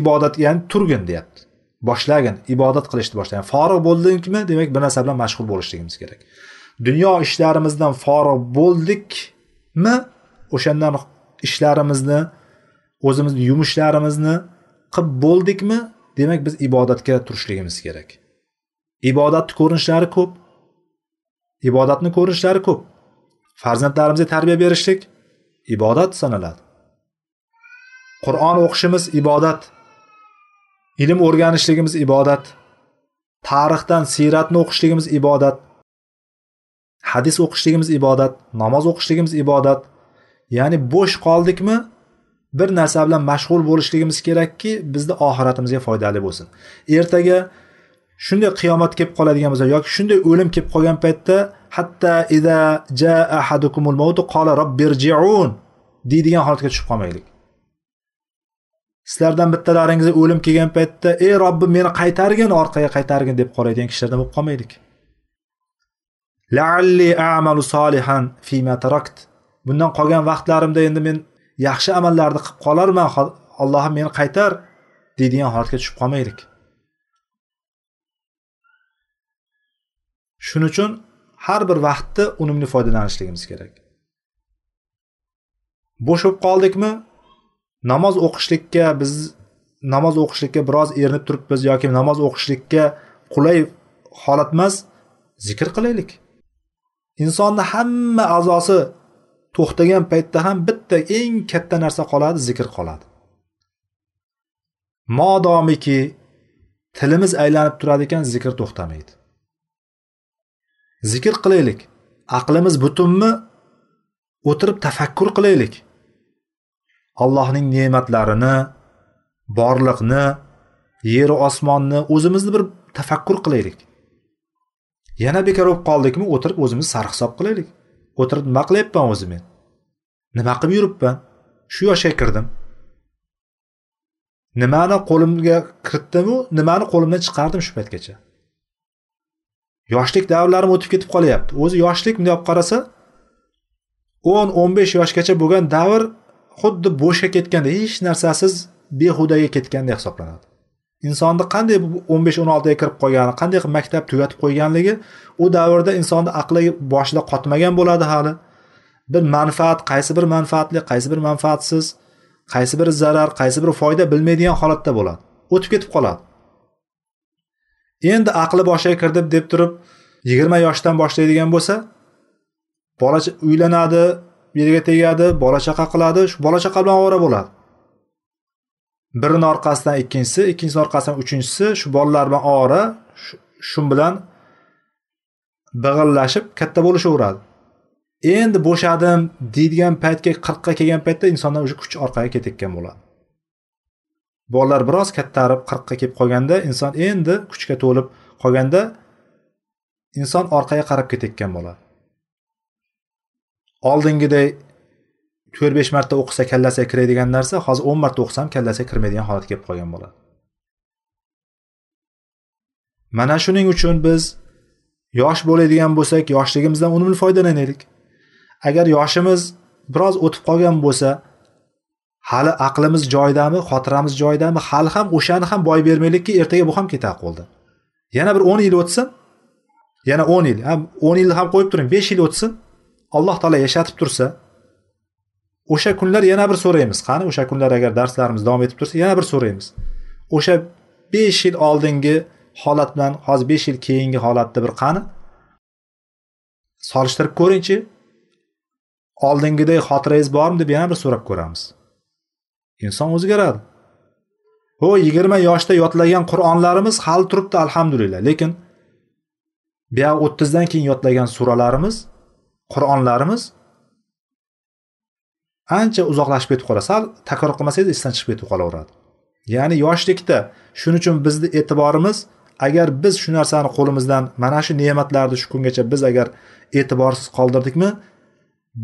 ibodat ya'ni turgin deyapti. Boshlagin ibodat qilishni boshlagin. Forig' bo'ldingmi demak bir narsa bilan mashg'ul bo'lishligimiz kerak. Dunyo ishlarimizdan forig' bo'ldikmi o'shandan ishlarimizni o'zimizni yumushlarimizni qilib bo'ldikmi demak biz ibodatga turishligimiz kerak. Ibodatni ko'rinishlari ko'p ibodatni ko'rinishlari ko'p. Farzandlarimizga tarbiya berishlik ibodat sanaladi. Qur'on o'qishimiz ibodat. Ilm o'rganishligimiz ibodat. Tarixdan siyratni o'qishligimiz ibodat. Hadis o'qishligimiz ibodat. Namoz o'qishligimiz ibodat. Ya'ni bo'sh qoldikmi bir narsa bilan mashg'ul bo'lishligimiz kerakki bizni oxiratimizga foydali bo'lsin. Ertaga shunday qiyomat kelib qoladigan bo'lsa yoki shunday o'lim kelib qolgan paytda hatta ida jaa ahadukumul mautu qala robbirjiun deydigan holatga tushib qolmaylik. Sizlardan bittalaringizga o'lim kelgan paytda ey robbim meni qaytargin orqaga qaytargin deb qoraydigan kishilardan bo'lib qolmaylik. Laalli amalu solihan fima tarakt bundan qolgan vaqtlarimda endi men yaxshi amallarni qilib qolarman allohim meni qaytar deydigan holatga tushib qolmaylik. Shuning uchun har bir vaqtda unumli foydalanishligimiz kerak. Bo'sh bo'lib qoldikmi? Namoz o'qishlikka biz namoz o'qishlikka biroz erinib turibmiz yoki namoz o'qishlikka qulay holat emas zikr qilaylik. Insonni hamma a'zosi to'xtagan paytda ham bitta eng katta narsa qoladi zikr qoladi. Modomiki tilimiz aylanib turadi ekan zikr to'xtamaydi. Zikr qilaylik. Aqlimiz butunmi? O'tirib tafakkur qilaylik. Allohning ne'matlarini borliqni yeru osmonni o'zimizni bir tafakkur qilaylik. Yana bekor bo'lib qoldikmi o'tirib o'zimizni sarhisob qilaylik. O'tirib nima qilyapman o'zi men nima qilib yuribman? Shu yoshga kirdim. Nimani qo'limga kiritdimu nimani qo'limdan chiqardim shu paytgacha? Yoshlik davrlarim o'tib ketib qolyapti. O'zi yoshlik bunday olib qarasa o'n o'n besh yoshgacha bo'lgan davr xuddi bo'shga ketganda hech narsasiz behudaga ketgandek hisoblanadi. Insonni qanday o'n besh o'n oltiga kirib qolgani qanday qilib maktab tugatib qo'yganligi u davrda insonni aqli boshida qotmagan bo'ladi hali. Bir manfaat qaysi bir manfaatli qaysi bir manfaatsiz qaysi biri zarar qaysi biri foyda bilmaydigan holatda bo'ladi. O'tib ketib qoladi. Endi aqli boshiga kirdi deb turib yigirma yoshdan boshlaydigan bo'lsa bola uylanadi yerga tegadi bola chaqa qiladi shu bola chaqa bilan ovora bo'ladi. Birini orqasidan ikkinchisi ikkinchisini orqasidan uchinchisi shu bolalar bilan ovora shu bilan big'illashib katta bo'lishaveradi. Endi bo'shadim deydigan paytga qirqqa kelgan paytda insondan уже kuch orqaga ketayotgan bo'ladi. Bolalar biroz kattarib qirqqa kelib qolganda inson endi kuchga to'lib qolganda inson orqaga qarab ketayotgan bo'ladi oldingiday to'rt besh marta o'qisa kallasiga kiradigan narsa hozir o'n marta o'qisam kallasiga kirmaydigan holatga kelib qolgan bo'ladi mana shuning uchun biz yosh bo'ladigan bo'lsak yoshligimizdan unumli foydalanaylik. Agar yoshimiz biroz o'tib qolgan bo'lsa hali aqlimiz joyidami xotiramiz joyidami hali ham o'shani ham boy bermaylikki ertaga bu ham ketadi qo'ldan yana bir o'n yil o'tsin yana o'n yil ham o'n yilni ham qo'yib turing besh yil o'tsin alloh taolo yashatib tursa o'sha kunlar yana bir so'raymiz qani o'sha kunlar agar darslarimiz davom etib tursa yana bir so'raymiz. O'sha besh yil oldingi holat bilan hozir besh yil keyingi holatni bir qani? Solishtirib ko'ringchi oldingidek xotirangiz bormi deb yana bir so'rab ko'ramiz. Inson o'zgaradi. Ho yigirma yoshda yodlagan qur'onlarimiz hali turibdi alhamdulillah. Lekin buyog'i o'ttizdan keyin yodlagan suralarimiz qur'onlarimiz ancha uzoqlashib ketib qoladi. Sal takror qilmasangiz esdan chiqib ketib qolaveradi. Ya'ni yoshlikda shuning uchun bizni e'tiborimiz agar biz shu narsani qo'limizdan mana shu ne'matlarni shu kungacha biz agar e'tiborsiz qoldirdikmi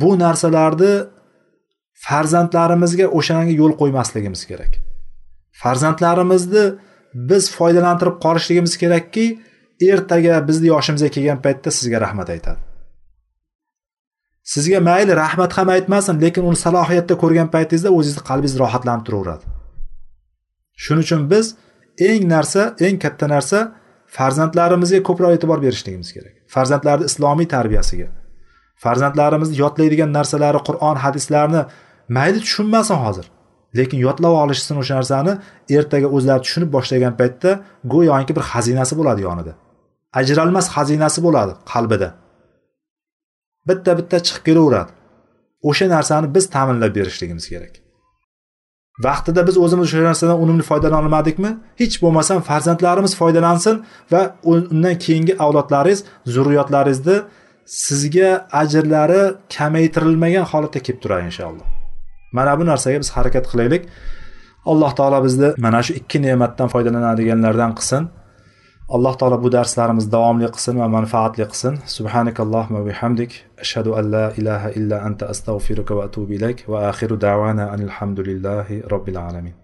bu narsalarni farzandlarimizga o'shanga yo'l qo'ymasligimiz kerak. Farzandlarimizni biz foydalantirib qolishligimiz kerakki ertaga bizni yoshimizga kelgan paytda sizga rahmat aytadi. Sizga mayli rahmat ham aytmasin lekin uni salohiyatda ko'rgan paytingizda o'zingizni qalbingiz rohatlanib turaveradi. Shuning uchun biz eng narsa eng katta narsa farzandlarimizga ko'proq e'tibor berishligimiz kerak. Farzandlarni islomiy tarbiyasiga farzandlarimizni yodlaydigan narsalari qur'on hadislarni mayli tushunmasin hozir. Lekin yodlab olishsin o'sha narsani ertaga o'zlari tushunib boshlagan paytda go'yoki bir xazinasi bo'ladi yonida. Ajralmas xazinasi bo'ladi qalbida. Bitta bitta chiqib kelaveradi. O'sha narsani biz ta'minlab berishligimiz kerak. Vaqtida biz o'zimiz o'sha narsadan unumli foydalana olmadikmi? Hech bo'lmasam farzandlarimiz foydalansin va undan keyingi avlodlaringiz zurriyotlaringizni sizga ajrlari kamaytirilmagan holatda kelib turadi inshaalloh. Mana bu narsaga biz harakat qilaylik. Alloh taolo bizni mana shu ikki ne'matdan foydalanadiganlardan qilsin. Alloh taolo bu darslarimiz davomli qilsin va manfaatli qilsin. Subhanakallohumma va bihamdik. Ashhadu an la ilaha illa anta astag'firuka va atubu ilayk. Va axiru da'vana anil hamdulillahi robbil alamin.